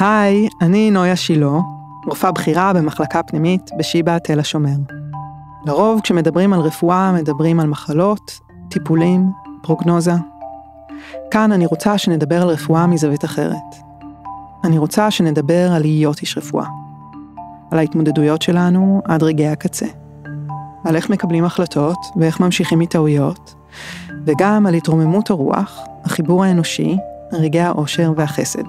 היי, אני נויה שילה, רופאה בכירה במחלקה פנימית בשיבא תל השומר. לרוב כשמדברים על רפואה מדברים על מחלות, טיפולים, פרוגנוזה. כאן אני רוצה שנדבר על רפואה מזווית אחרת. אני רוצה שנדבר על להיות איש רפואה. על ההתמודדויות שלנו עד רגעי הקצה. על איך מקבלים החלטות ואיך ממשיכים מטעויות, וגם על התרוממות הרוח, החיבור האנושי, רגעי האושר והחסד.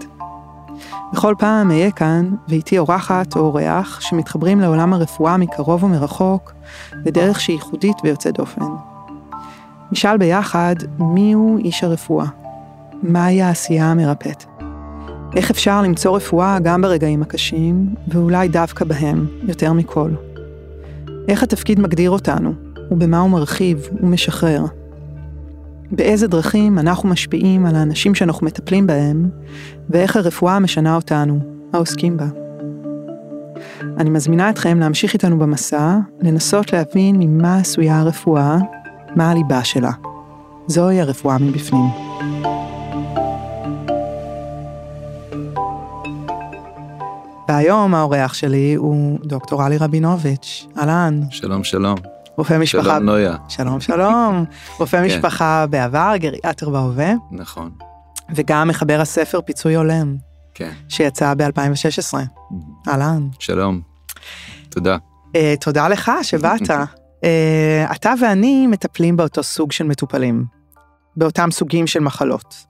בכל פעם אהיה כאן, ואיתי אורחת או אורח שמתחברים לעולם הרפואה מקרוב ומרחוק, בדרך שהיא ייחודית ויוצאת דופן. נשאל ביחד מיהו איש הרפואה, מהי העשייה המרפאת. איך אפשר למצוא רפואה גם ברגעים הקשים, ואולי דווקא בהם, יותר מכל. איך התפקיד מגדיר אותנו, ובמה הוא מרחיב ומשחרר. באיזה דרכים אנחנו משפיעים על האנשים שאנחנו מטפלים בהם, ואיך הרפואה משנה אותנו, העוסקים בה. אני מזמינה אתכם להמשיך איתנו במסע, לנסות להבין ממה עשויה הרפואה, מה הליבה שלה. זוהי הרפואה מבפנים. והיום האורח שלי הוא דוקטור עלי רבינוביץ', אהלן. שלום, שלום. רופא משפחה... שלום נויה. שלום, שלום. רופא כן. משפחה בעבר, גריאטר בהווה, נכון, וגם מחבר הספר פיצוי הולם, כן. שיצא ב-2016. אהלן. שלום. תודה. Uh, תודה לך שבאת. uh, אתה ואני מטפלים באותו סוג של מטופלים, באותם סוגים של מחלות.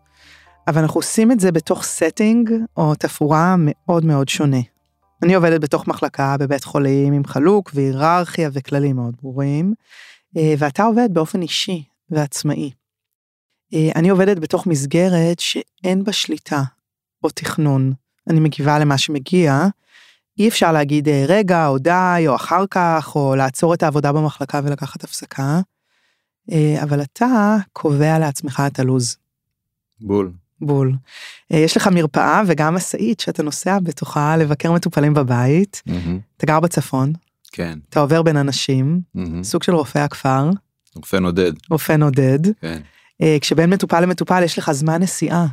אבל אנחנו עושים את זה בתוך setting או תפאורה מאוד מאוד שונה. אני עובדת בתוך מחלקה בבית חולים עם חלוק והיררכיה וכללים מאוד ברורים, אה, ואתה עובד באופן אישי ועצמאי. אה, אני עובדת בתוך מסגרת שאין בה שליטה או תכנון. אני מגיבה למה שמגיע, אי אפשר להגיד אה, רגע או די או אחר כך או לעצור את העבודה במחלקה ולקחת הפסקה, אבל אתה קובע לעצמך את הלו"ז. בול. בול. אה, יש לך מרפאה וגם משאית שאתה נוסע בתוכה לבקר מטופלים בבית. מהמם. אתה גר בצפון, כן. אתה עובר בין אנשים, מהמם. סוג של רופא הכפר, רופא נודד. רופא נודד. כן. אה, כשבין מטופל למטופל יש לך זמן נסיעה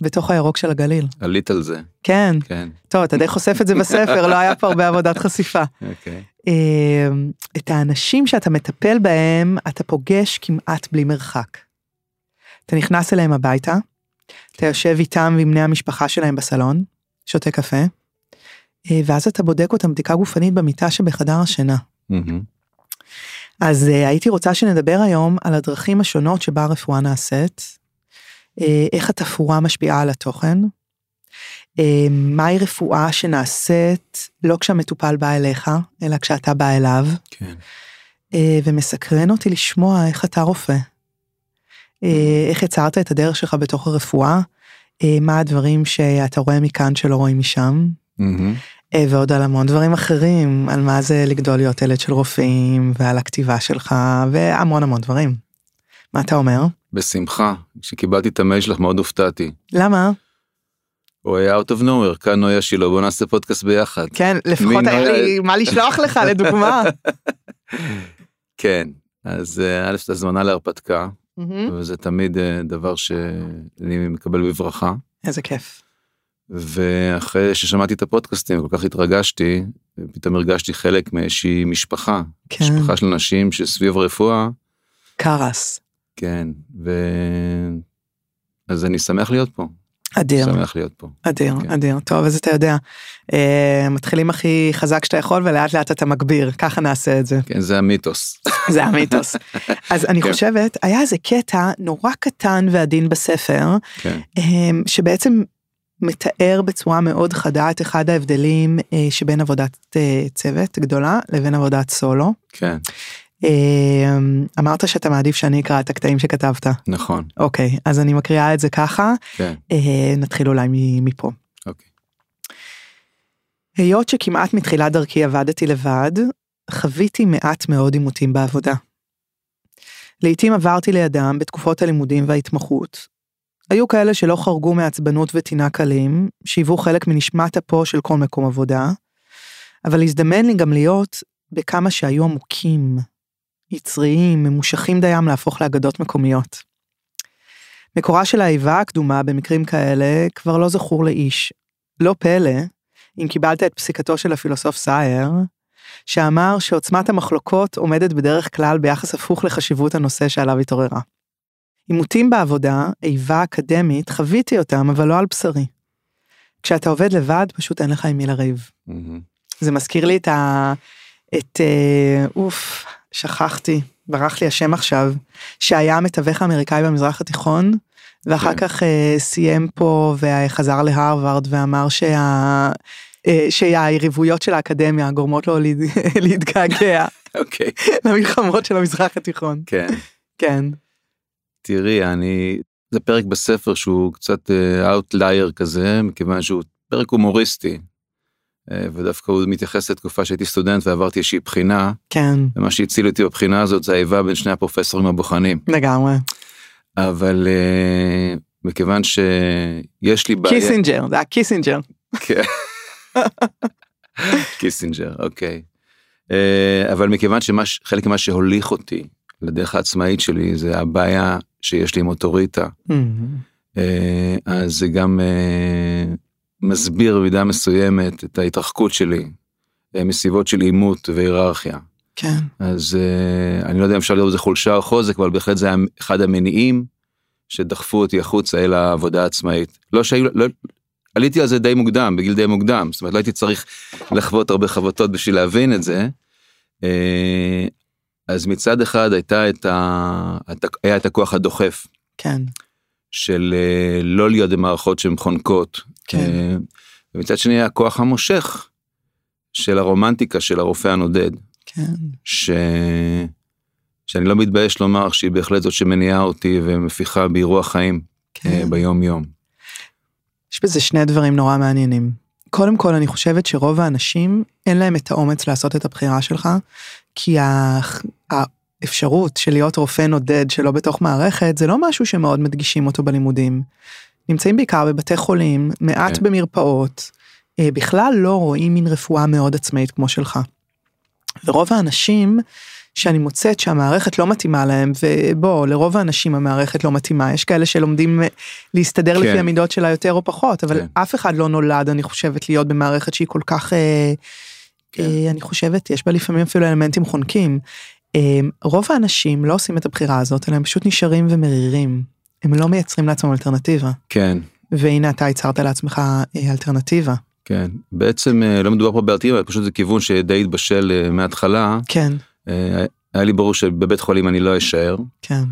בתוך הירוק של הגליל. עלית על זה. כן, כן. טוב, אתה די חושף את זה בספר, לא היה פה הרבה עבודת חשיפה. אוקיי. אה, את האנשים שאתה מטפל בהם, אתה פוגש כמעט בלי מרחק. אתה נכנס אליהם הביתה, אתה יושב איתם ועם בני המשפחה שלהם בסלון, שותה קפה, אה, ואז אתה בודק אותם בדיקה גופנית במיטה שבחדר השינה. מהמם. אז אה, הייתי רוצה שנדבר היום על הדרכים השונות שבה הרפואה נעשית, אה, איך התפאורה משפיעה על התוכן, אה, מהי רפואה שנעשית לא כשהמטופל בא אליך, אלא כשאתה בא אליו, כן. אה, ומסקרן אותי לשמוע איך אתה רופא. אה, איך יצרת את הדרך שלך בתוך הרפואה, אה, מה הדברים שאתה רואה מכאן שלא רואים משם. אה, ועוד על המון דברים אחרים, על מה זה לגדול להיות ילד של רופאים, ועל הכתיבה שלך, והמון המון דברים. מה אתה אומר? בשמחה. כשקיבלתי את המייל שלך מאוד הופתעתי. למה? הוא היה out of nowhere, כאן נויה שילה, בוא נעשה פודקאסט ביחד. כן, לפחות היה לי מה לשלוח לך לדוגמה. כן. אז א', זו הזמנה להרפתקה, מהמם. וזה תמיד אה, דבר שאני מקבל בברכה. איזה כיף. ואחרי ששמעתי את הפודקאסטים כל כך התרגשתי פתאום הרגשתי חלק מאיזושהי משפחה כן, משפחה של אנשים שסביב רפואה קרס. כן ו... אז אני שמח להיות פה אדיר. שמח להיות פה אדיר, כן. אדיר. טוב, אז אתה יודע, אה, מתחילים הכי חזק שאתה יכול ולאט לאט אתה מגביר, ככה נעשה את זה. כן זה המיתוס זה המיתוס. אז אני כן. חושבת, היה איזה קטע נורא קטן ועדין בספר, כן אה, שבעצם מתאר בצורה מאוד חדה את אחד ההבדלים אה, שבין עבודת אה, צוות גדולה לבין עבודת סולו. כן אמרת שאתה מעדיף שאני אקרא את הקטעים שכתבת. נכון אוקיי, אז אני מקריאה את זה ככה, כן אה, נתחיל אולי מפה. אוקיי היות שכמעט מתחילת דרכי עבדתי לבד, חוויתי מעט מאוד עימותים בעבודה. לעתים עברתי לידם בתקופות הלימודים וההתמחות. היו כאלה שלא חרגו מעצבנות וטינה קלים, שהיוו חלק מנשמת אפו של כל מקום עבודה, אבל הזדמן לי גם להיות בכמה שהיו עמוקים, יצריים, ממושכים דיים להפוך לאגדות מקומיות. מקורה של האיבה הקדומה במקרים כאלה כבר לא זכור לאיש. לא פלא, אם קיבלת את פסיקתו של הפילוסוף סייר, שאמר שעוצמת המחלוקות עומדת בדרך כלל ביחס הפוך לחשיבות הנושא שעליו התעוררה. עימותים בעבודה, איבה אקדמית, חוויתי אותם, אבל לא על בשרי. כשאתה עובד לבד, פשוט אין לך עם מי לריב. זה מזכיר לי את ה... את... אה, אוף, שכחתי, ברח לי השם עכשיו, שהיה המתווך האמריקאי במזרח התיכון, ואחר כן. כך אה, סיים פה וחזר להרווארד ואמר שה... אה, שהיריבויות של האקדמיה גורמות לו להת- להתגעגע אוקיי. למלחמות של המזרח התיכון. כן. כן, תראי, אני... זה פרק בספר שהוא קצת outlier כזה, מכיוון שהוא פרק הומוריסטי. אה, ודווקא הוא מתייחס לתקופה שהייתי סטודנט ועברתי איזושהי בחינה, כן, ומה שהציל אותי בבחינה הזאת זה האיבה בין שני הפרופסורים הבוחנים. לגמרי. אבל אה, מכיוון שיש לי בעיה... קיסינג'ר, זה היה קיסינג'ר. כן. קיסינג'ר, אוקיי. אה, אבל מכיוון שחלק ממה שהוליך אותי לדרך העצמאית שלי זה הבעיה שיש לי עם אוטוריטה, אז זה גם מסביר במידה מסוימת את ההתרחקות שלי אה, מסיבות של עימות והיררכיה. כן, אז אה, אני לא יודע אם אפשר לראות בזה חולשה או חוזק, אבל בהחלט זה היה אחד המניעים שדחפו אותי החוצה אל העבודה העצמאית. לא שהיו, לא, עליתי על זה די מוקדם, בגיל די מוקדם, זאת אומרת לא הייתי צריך לחוות הרבה חבטות בשביל להבין את זה. אה, אז מצד אחד הייתה את ה... היה את הכוח הדוחף כן, של לא להיות במערכות שהן חונקות. כן. אה, ומצד שני הכוח המושך של הרומנטיקה של הרופא הנודד. כן, ש... שאני לא מתבייש לומר שהיא בהחלט זאת שמניעה אותי ומפיחה בי רוח חיים כן. אה, ביום יום. יש בזה שני דברים נורא מעניינים. קודם כל, אני חושבת שרוב האנשים, אין להם את האומץ לעשות את הבחירה שלך, כי ה- האפשרות של להיות רופא נודד שלא בתוך מערכת, זה לא משהו שמאוד מדגישים אותו בלימודים. נמצאים בעיקר בבתי חולים, מעט כן. במרפאות, אה, בכלל לא רואים מין רפואה מאוד עצמאית כמו שלך. ורוב האנשים שאני מוצאת שהמערכת לא מתאימה להם, ובוא, לרוב האנשים המערכת לא מתאימה, יש כאלה שלומדים להסתדר כן. לפי המידות שלה יותר או פחות, אבל כן. אף אחד לא נולד, אני חושבת, להיות במערכת שהיא כל כך, אה, כן. אה, אני חושבת, יש בה לפעמים אפילו אלמנטים חונקים. אה, רוב האנשים לא עושים את הבחירה הזאת, אלא הם פשוט נשארים ומרירים. הם לא מייצרים לעצמם אלטרנטיבה. כן, והנה אתה ייצרת לעצמך אה, אלטרנטיבה. כן. בעצם אה, לא מדובר פה באלטרנטיבה, פשוט זה כיוון שדי התבשל אה, מההתחלה. כן, היה לי ברור שבבית חולים אני לא אשאר. כן,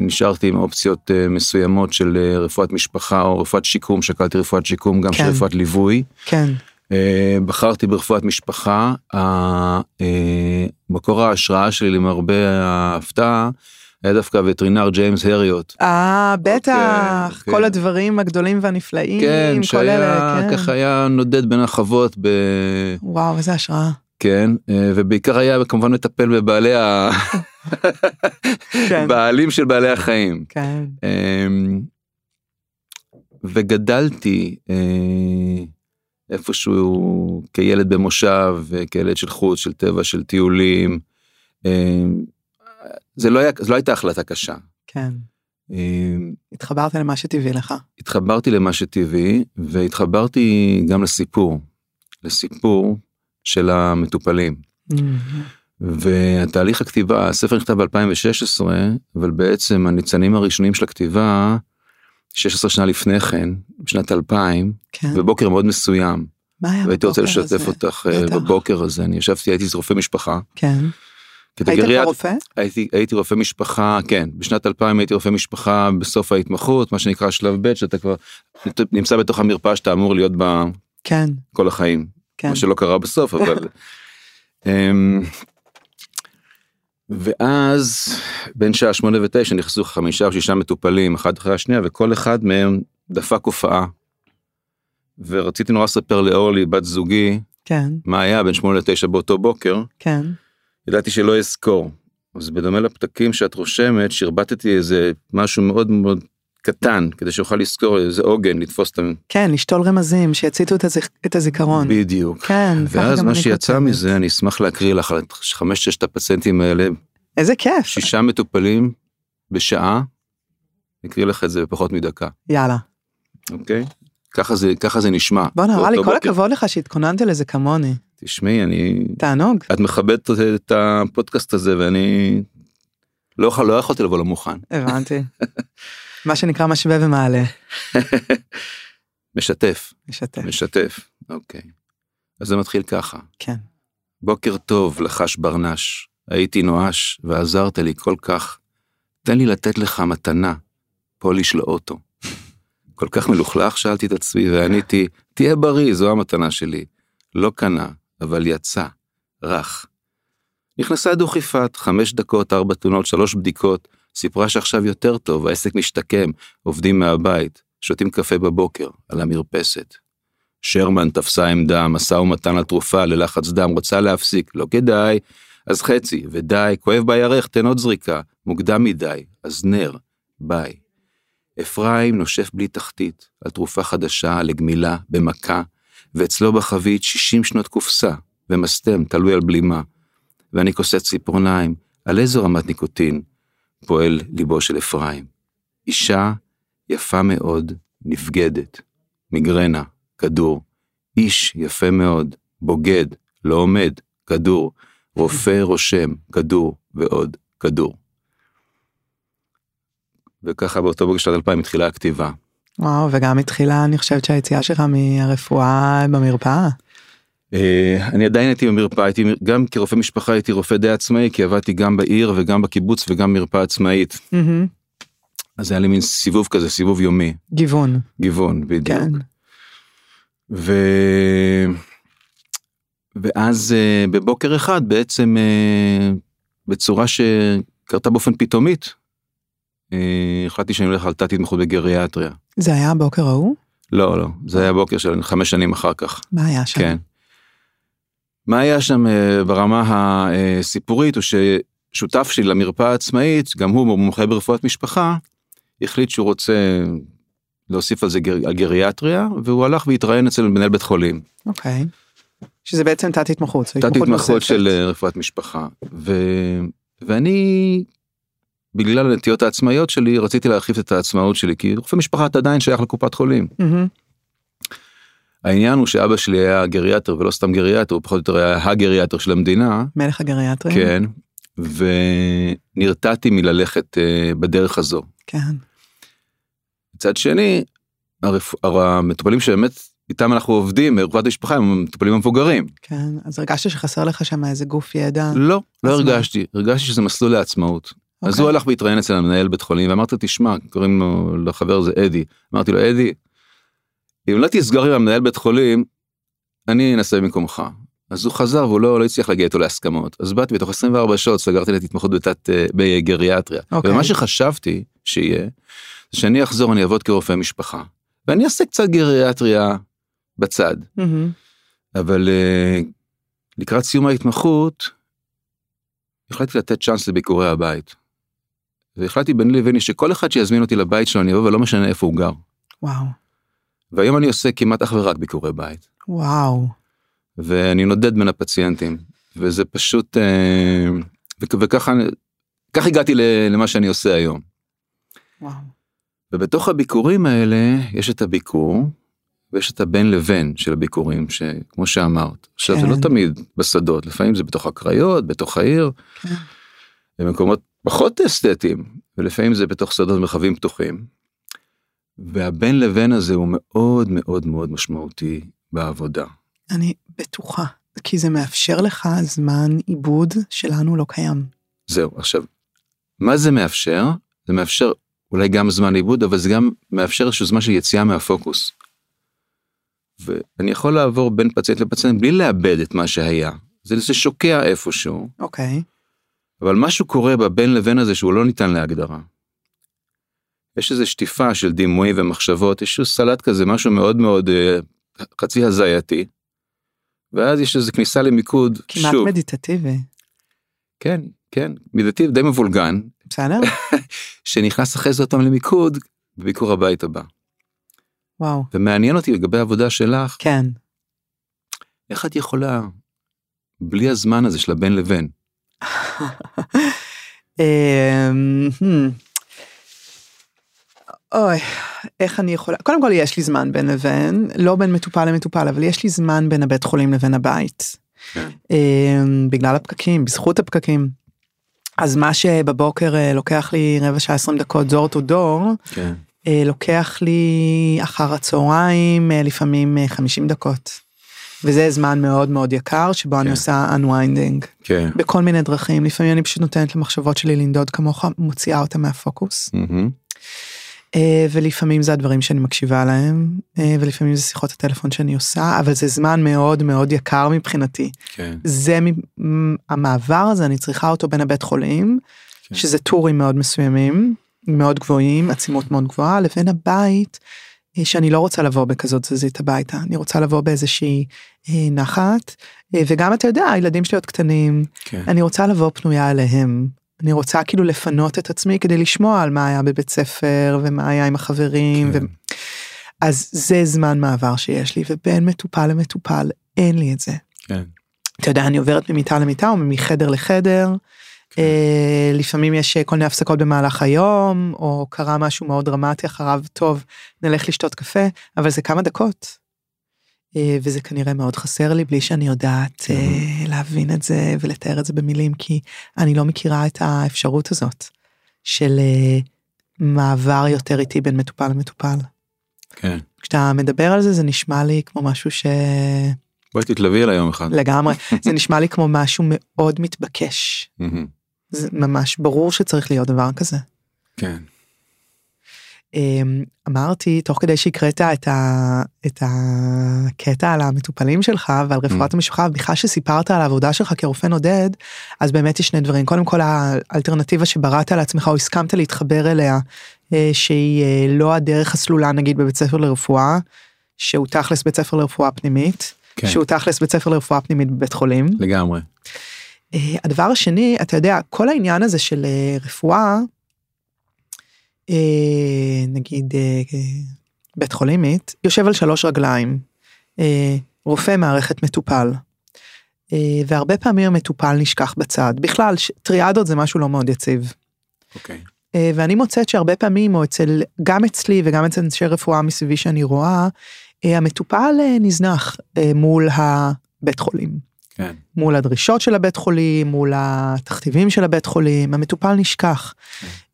נשארתי עם אופציות מסוימות של רפואת משפחה או רפואת שיקום, שקלתי רפואת שיקום, גם של כן. רפואת ליווי. כן, בחרתי ברפואת משפחה, מקור ההשראה שלי למרבה ההפתעה היה דווקא הווטרינר ג'יימס הריוט. אה, בטח, כן. כל הדברים הגדולים והנפלאים, כן, כל שהיה, אלה, כן. ככה היה נודד בין החוות, ב... וואו, איזה השראה. כן, אה, ובעיקר היה כמובן מטפל בבעלי ה... כן. בעלים של בעלי החיים. כן, אמ, וגדלתי אה, איפשהו כילד במושב, אה, כילד של חוץ, של טבע, של טיולים. זה לא, היה, זו לא הייתה החלטה קשה. כן. אמ, התחברת למה שטבעי לך. התחברתי למה שטבעי והתחברתי גם לסיפור, לסיפור של המטופלים. והתהליך הכתיבה, הספר נכתב ב-2016, אבל בעצם הניצנים הראשונים של הכתיבה, 16 שנה לפני כן, בשנת 2000, כן. בבוקר מאוד מסוים, מה היה והייתי רוצה בבוקר לשתף הזה? אותך אה, בטח. בבוקר הזה, אני ישבתי, הייתי רופא משפחה. כן. היית רופא? הייתי, הייתי רופא משפחה, כן, בשנת 2000 הייתי רופא משפחה בסוף ההתמחות, מה שנקרא שלב ב', שאתה כבר נמצא בתוך המרפאה שאתה אמור להיות בה כן, כל החיים. כן. מה שלא קרה בסוף, אבל... אמ, ואז בין שעה שמונה ותשע נכנסו חמישה או שישה מטופלים אחד אחרי השנייה וכל אחד מהם דפק הופעה. ורציתי נורא לספר לאורלי בת זוגי כן, מה היה בין שמונה לתשע באותו בוקר כן. ידעתי שלא אזכור. אז בדומה לפתקים שאת רושמת שרבטתי איזה משהו מאוד מאוד קטן כדי שאוכל לזכור איזה עוגן לתפוס את ה... כן, לשתול רמזים שיציתו את הזיכ- את הזיכרון. בדיוק. כן, ואז מה שיצא כותבת. מזה אני אשמח להקריא לך על חמש ששת הפציינטים האלה איזה כיף. שישה מטופלים בשעה אקריא לך את זה בפחות מדקה, יאללה. אוקיי? ככה זה, ככה זה נשמע. בוא נראה לי כל בוקר. הכבוד לך שהתכוננת לזה כמוני. תשמעי, אני... תענוג. את מכבדת את הפודקאסט הזה ואני לא, יכול- לא יכולתי לבוא לא מוכן. הבנתי. מה שנקרא משווה ומעלה. משתף, משתף. משתף, אוקיי. אז זה מתחיל ככה. כן. בוקר טוב, לחש ברנש, הייתי נואש ועזרת לי כל כך. תן לי לתת לך מתנה, פוליש לאוטו. כל כך מלוכלך, שאלתי את עצמי ועניתי, תהיה בריא, זו המתנה שלי. לא קנה, אבל יצא, רך. נכנסה דוכיפת, חמש דקות, ארבע תלונות, שלוש בדיקות, סיפרה שעכשיו יותר טוב, העסק משתקם, עובדים מהבית, שותים קפה בבוקר, על המרפסת. שרמן תפסה עמדה, משא ומתן לתרופה, ללחץ דם, רוצה להפסיק, לא כדאי, אז חצי, ודי, כואב בירך, תן עוד זריקה, מוקדם מדי, אז נר, ביי. אפרים נושף בלי תחתית, על תרופה חדשה, לגמילה, במכה, ואצלו בחבית 60 שנות קופסה, ומסתם, תלוי על בלימה. ואני כוסס ציפורניים, על איזו רמת ניקוטין? פועל ליבו של אפרים. אישה יפה מאוד, נבגדת. מיגרנה, כדור. איש יפה מאוד, בוגד, לא עומד, כדור. רופא רושם, כדור, ועוד כדור. וככה באותו בוקר של 2000 התחילה הכתיבה. וואו, וגם התחילה, אני חושבת שהיציאה שלך מהרפואה במרפאה. אה, אני עדיין הייתי במרפאה, הייתי גם כרופא משפחה הייתי רופא די עצמאי, כי עבדתי גם בעיר וגם בקיבוץ וגם מרפאה עצמאית. אז היה לי מין סיבוב כזה, סיבוב יומי, גיוון. גיוון, בדיוק. כן. ו... ואז אה, בבוקר אחד בעצם אה, בצורה שקרתה באופן פתאומית, החלטתי שאני הולך על תת התמחות בגריאטריה. זה היה הבוקר ההוא? לא, לא, זה היה בוקר של חמש שנים אחר כך. מה היה שם? כן. מה היה שם אה, ברמה הסיפורית, הוא ששותף שלי למרפאה העצמאית, גם הוא מומחה ברפואת משפחה, החליט שהוא רוצה להוסיף על זה גר... על גריאטריה, והוא הלך והתראיין אצל מנהל בית חולים. אוקיי. שזה בעצם תת התמחות. תת התמחות נוספת. של אה, רפואת משפחה. ו... ואני, בגלל הנטיות העצמאיות שלי, רציתי להרחיב את העצמאות שלי, כי רופא משפחה אתה עדיין שייך לקופת חולים. מהמם. העניין הוא שאבא שלי היה גריאטר ולא סתם גריאטר, הוא פחות או יותר היה הגריאטר של המדינה. מלך הגריאטרים? כן, ונרתעתי מללכת אה, בדרך הזו. כן. מצד שני, הרפ... המטופלים שבאמת איתם אנחנו עובדים, רפואת משפחה, הם המטופלים המבוגרים. כן. אז הרגשת שחסר לך שם איזה גוף ידע? לא, לא? הרגשתי, הרגשתי שזה מסלול לעצמאות. אז אוקיי. הוא הלך והתראיין אצל המנהל בית חולים, ואמרתי לו, תשמע, קוראים לו, לחבר זה אדי. אמרתי לו, אדי, אם לא תסגור עם המנהל בית חולים, אני אנסה במקומך. אז הוא חזר והוא לא, לא הצליח להגיע איתו להסכמות. אז באתי בתוך 24 שעות, סגרתי לי את התמחות בתת, אה, בגריאטריה. אוקיי. ומה שחשבתי שיהיה, זה שאני אחזור, אני אעבוד כרופא משפחה. ואני אעשה קצת גריאטריה בצד. מהמם. אבל אה, לקראת סיום ההתמחות, החלטתי לתת צ'אנס לביקורי הבית. והחלטתי ביני לביני שכל אחד שיזמין אותי לבית שלו אני אבוא ולא משנה איפה הוא גר. וואו. והיום אני עושה כמעט אך ורק ביקורי בית. וואו. ואני נודד בין הפציינטים. וזה פשוט, אה, וכ- וככה, כך הגעתי למה שאני עושה היום. וואו. ובתוך הביקורים האלה יש את הביקור, ויש את הבין לבין של הביקורים, שכמו שאמרת. עכשיו זה לא כן. תמיד בשדות, לפעמים זה בתוך הקריות, בתוך העיר, כן. במקומות פחות אסתטיים, ולפעמים זה בתוך שדות מרחבים פתוחים. והבין לבין הזה הוא מאוד מאוד מאוד משמעותי בעבודה. אני בטוחה. כי זה מאפשר לך זמן עיבוד שלנו לא קיים. זהו, עכשיו, מה זה מאפשר? זה מאפשר אולי גם זמן עיבוד, אבל זה גם מאפשר איזשהו זמן של יציאה מהפוקוס. ואני יכול לעבור בין פציינט לפציינט בלי לאבד את מה שהיה. זה, זה שוקע איפשהו, אוקיי. אבל משהו קורה בבין לבין הזה שהוא לא ניתן להגדרה. יש איזו שטיפה של דימויים ומחשבות, יש סלט כזה, משהו מאוד מאוד אה, חצי הזייתי. ואז יש איזו כניסה למיקוד, כמעט שוב, מדיטטיבי. כן, כן, מידתי די מבולגן, בסדר? שנכנס אחרי זה עוד פעם למיקוד בביקור הבית הבא. וואו. ומעניין אותי לגבי העבודה שלך, כן. איך את יכולה, בלי הזמן הזה של הבין לבין. אוי, איך אני יכולה, קודם כל יש לי זמן בין לבין, לא בין מטופל למטופל, אבל יש לי זמן בין הבית חולים לבין הבית. כן. אמ, בגלל הפקקים, בזכות הפקקים. אז מה שבבוקר אה, לוקח לי רבע שעה 20 דקות דור טו דור, כן. אה, לוקח לי אחר הצהריים אה, לפעמים אה, 50 דקות. וזה זמן מאוד מאוד יקר שבו אני כן. עושה unwinding כן. בכל מיני דרכים לפעמים אני פשוט נותנת למחשבות שלי לנדוד כמוך מוציאה אותם מהפוקוס. אה, ולפעמים זה הדברים שאני מקשיבה להם אה, ולפעמים זה שיחות הטלפון שאני עושה אבל זה זמן מאוד מאוד יקר מבחינתי כן. זה המעבר הזה אני צריכה אותו בין הבית חולים כן. שזה טורים מאוד מסוימים מאוד גבוהים עצימות מאוד גבוהה לבין הבית שאני לא רוצה לבוא בכזאת תזזית הביתה אני רוצה לבוא באיזושהי אה, נחת אה, וגם אתה יודע הילדים שלי עוד קטנים כן. אני רוצה לבוא פנויה אליהם. אני רוצה כאילו לפנות את עצמי כדי לשמוע על מה היה בבית ספר ומה היה עם החברים. כן. ו... אז זה זמן מעבר שיש לי ובין מטופל למטופל אין לי את זה. כן. אתה יודע אני עוברת ממיטה למיטה או מחדר לחדר. אה, לפעמים יש אה, כל מיני הפסקות במהלך היום או קרה משהו מאוד דרמטי אחריו טוב נלך לשתות קפה אבל זה כמה דקות. אה, וזה כנראה מאוד חסר לי בלי שאני יודעת להבין את זה ולתאר את זה במילים כי אני לא מכירה את האפשרות הזאת של מעבר יותר איטי בין מטופל למטופל. כן. כשאתה מדבר על זה זה נשמע לי כמו משהו בואי תתלווי אליי יום אחד. שלגמרי זה נשמע לי כמו משהו מאוד מתבקש. זה ממש ברור שצריך להיות דבר כזה. כן. אמ, אמרתי תוך כדי שהקראת את, ה, את הקטע על המטופלים שלך ועל רפואת Mm. המשפחה ובכלל שסיפרת על העבודה שלך כרופא נודד אז באמת יש שני דברים קודם כל האלטרנטיבה שבראת לעצמך או הסכמת להתחבר אליה אה, שהיא אה, לא הדרך הסלולה נגיד בבית ספר לרפואה שהוא תכלס בית ספר לרפואה פנימית כן. שהוא תכלס בית ספר לרפואה פנימית בבית חולים. לגמרי. אה, הדבר השני, אתה יודע, כל העניין הזה של אה, רפואה, אה, נגיד בית חולימית, יושב על שלוש רגליים. רופא מערכת מטופל. והרבה פעמים המטופל נשכח בצד. בכלל, טריאדות זה משהו לא מאוד יציב. אוקיי. אה, ואני מוצאת שהרבה פעמים, או אצל, גם אצלי וגם אצל אנשי רפואה מסביבי שאני רואה, אה, המטופל נזנח מול הבית חולים. כן. מול הדרישות של הבית חולים, מול התכתיבים של הבית חולים, המטופל נשכח.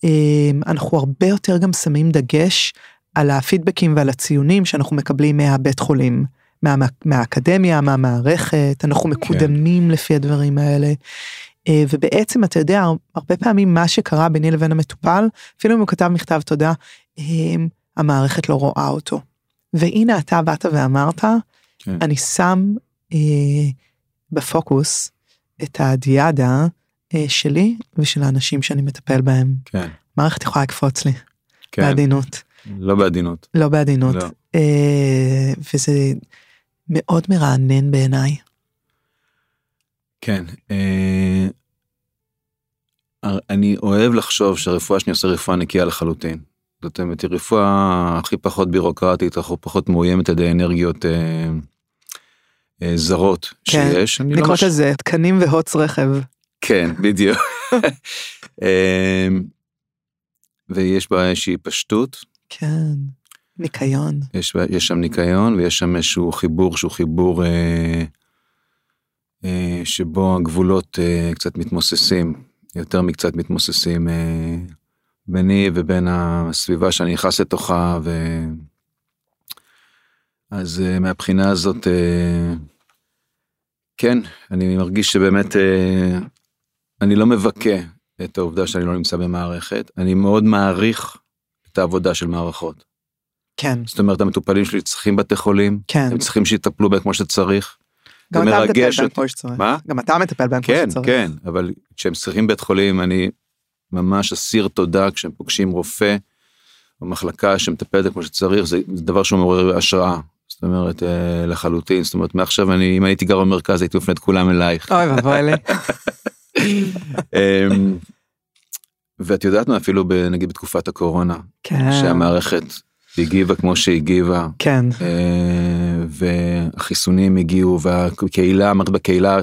אמ, אנחנו הרבה יותר גם שמים דגש על הפידבקים ועל הציונים שאנחנו מקבלים מהבית חולים, מה, מהאקדמיה, מהמערכת, אנחנו מקודמים לפי הדברים האלה. אה, ובעצם אתה יודע, הרבה פעמים מה שקרה ביני לבין המטופל, אפילו אם הוא כתב מכתב תודה, אמ, המערכת לא רואה אותו. והנה אתה באת ואמרת, כן. אני שם אה, בפוקוס את הדיאדה אה, שלי ושל האנשים שאני מטפל בהם. כן. מערכת יכולה לקפוץ לי, כן. בעדינות, לא בעדינות. לא בעדינות. לא. אה, וזה מאוד מרענן בעיניי. כן. אה, אני אוהב לחשוב שהרפואה שאני עושה רפואה נקייה לחלוטין. זאת אומרת, היא רפואה הכי פחות בירוקרטית, הכי פחות מאוימת על ידי אנרגיות אה, אה, זרות כן. שיש. אני אני לא מש- לזה תקנים והוץ רכב. כן, בדיוק. אה, ויש בה איזושהי פשטות, כן, ניקיון. יש, יש שם ניקיון ויש שם איזשהו חיבור שהוא חיבור אה, אה, שבו הגבולות אה, קצת מתמוססים, יותר מקצת מתמוססים אה, ביני ובין הסביבה שאני נכנס לתוכה ו... אז אה, מהבחינה הזאת אה, כן אני מרגיש שבאמת אה, אני לא מבכה את העובדה שאני לא נמצא במערכת אני מאוד מעריך את העבודה של מערכות. כן, זאת אומרת המטופלים שלי צריכים בתי חולים, כן. הם צריכים שיטפלו בהם כמו שצריך. גם אתה מטפל בהם. כמו שצריך. מה? גם אתה מטפל בהם כמו כן, שצריך. כן, אבל כשהם צריכים בית חולים אני ממש אסיר תודה כשהם פוגשים רופא או מחלקה שמטפלת כמו שצריך, זה, זה דבר שהוא מעורר השראה. זאת אומרת אה, לחלוטין, זאת אומרת מעכשיו אני, אם הייתי גר במרכז הייתי מפנה את כולם אלייך. אוי ואבוי לי. אמ, ואת יודעת מה אפילו נגיד בתקופת הקורונה, כן, שהמערכת הגיבה כמו שהגיבה, כן, אה, והחיסונים הגיעו והקהילה, המערכת בקהילה,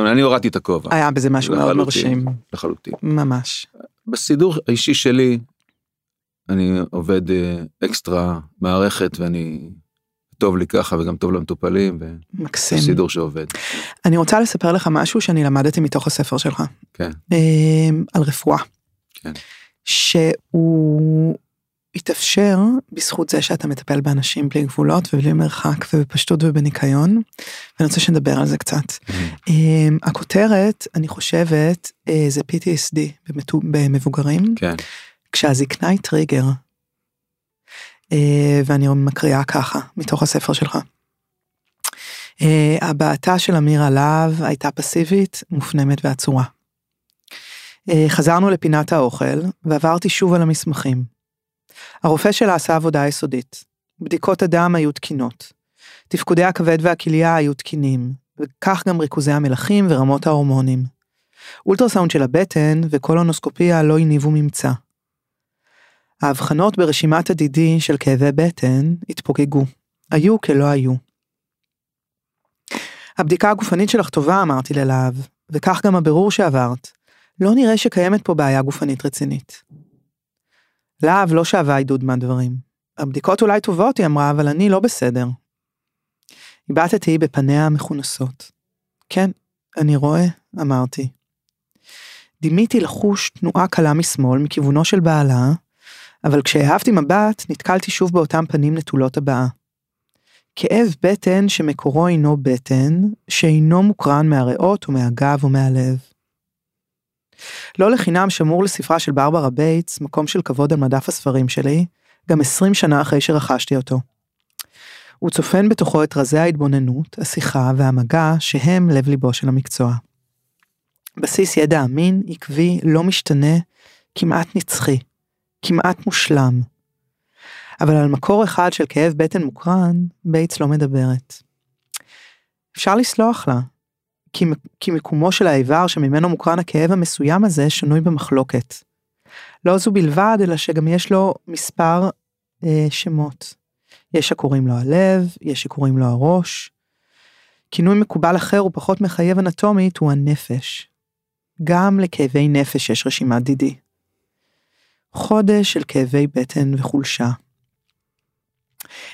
אני הורדתי את הכובע היה בזה משהו מאוד. מרשים. לחלוטין. ממש. בסידור האישי שלי, אני עובד אה, אקסטרה מערכת ואני טוב לי ככה וגם טוב למטופלים מקסים. וסידור שעובד. אני רוצה לספר לך משהו שאני למדתי מתוך הספר שלך, כן, אה, על רפואה. כן. שהוא התאפשר בזכות זה שאתה מטפל באנשים בלי גבולות ובלי מרחק ובפשטות ובניקיון, ואני רוצה שנדבר על זה קצת. אה, הכותרת, אני חושבת, אה, זה PTSD במבוגרים, כן, כשהזקנה היא טריגר. אה, ואני מקריאה ככה, מתוך הספר שלך. אה, הבעתה של אמירה להב הייתה פסיבית, מופנמת ועצורה. אה, חזרנו לפינת האוכל, ועברתי שוב על המסמכים. הרופא שלה עשה עבודה יסודית. בדיקות הדם היו תקינות. תפקודי הכבד והכליה היו תקינים, וכך גם ריכוזי המלחים ורמות ההורמונים. אולטרסאונד של הבטן וקולונוסקופיה לא הניבו ממצא. ההבחנות ברשימת הדידי של כאבי בטן התפוגגו. היו כלא היו. הבדיקה הגופנית שלך טובה, אמרתי ללהב, וכך גם הבירור שעברת. לא נראה שקיימת פה בעיה גופנית רצינית. להב לא שאבה עידוד מהדברים. הבדיקות אולי טובות, היא אמרה, אבל אני לא בסדר. הבטתי בפניה המכונסות. כן, אני רואה, אמרתי. דימיתי לחוש תנועה קלה משמאל מכיוונו של בעלה, אבל כשהסבתי מבט, נתקלתי שוב באותם פנים נטולות הבעה. כאב בטן שמקורו אינו בטן, שאינו מוקרן מהריאות או מהגב או מהלב. לא לחינם שמור לספרה של ברברה בייטס, מקום של כבוד על מדף הספרים שלי, גם 20 שנה אחרי שרכשתי אותו. הוא צופן בתוכו את רזי ההתבוננות, השיחה והמגע שהם לב ליבו של המקצוע. בסיס ידע אמין, עקבי, לא משתנה, כמעט נצחי, כמעט מושלם. אבל על מקור אחד של כאב בטן מוקרן, בייטס לא מדברת. אפשר לסלוח לה, כי, כי מיקומו של האיבר שממנו מוקרן הכאב המסוים הזה שנוי במחלוקת. לא זו בלבד, אלא שגם יש לו מספר אה, שמות. יש שקוראים לו הלב, יש שקוראים לו הראש. כינוי מקובל אחר ופחות מחייב אנטומית הוא הנפש. גם לכאבי נפש יש רשימת דידי. חודש של כאבי בטן וחולשה.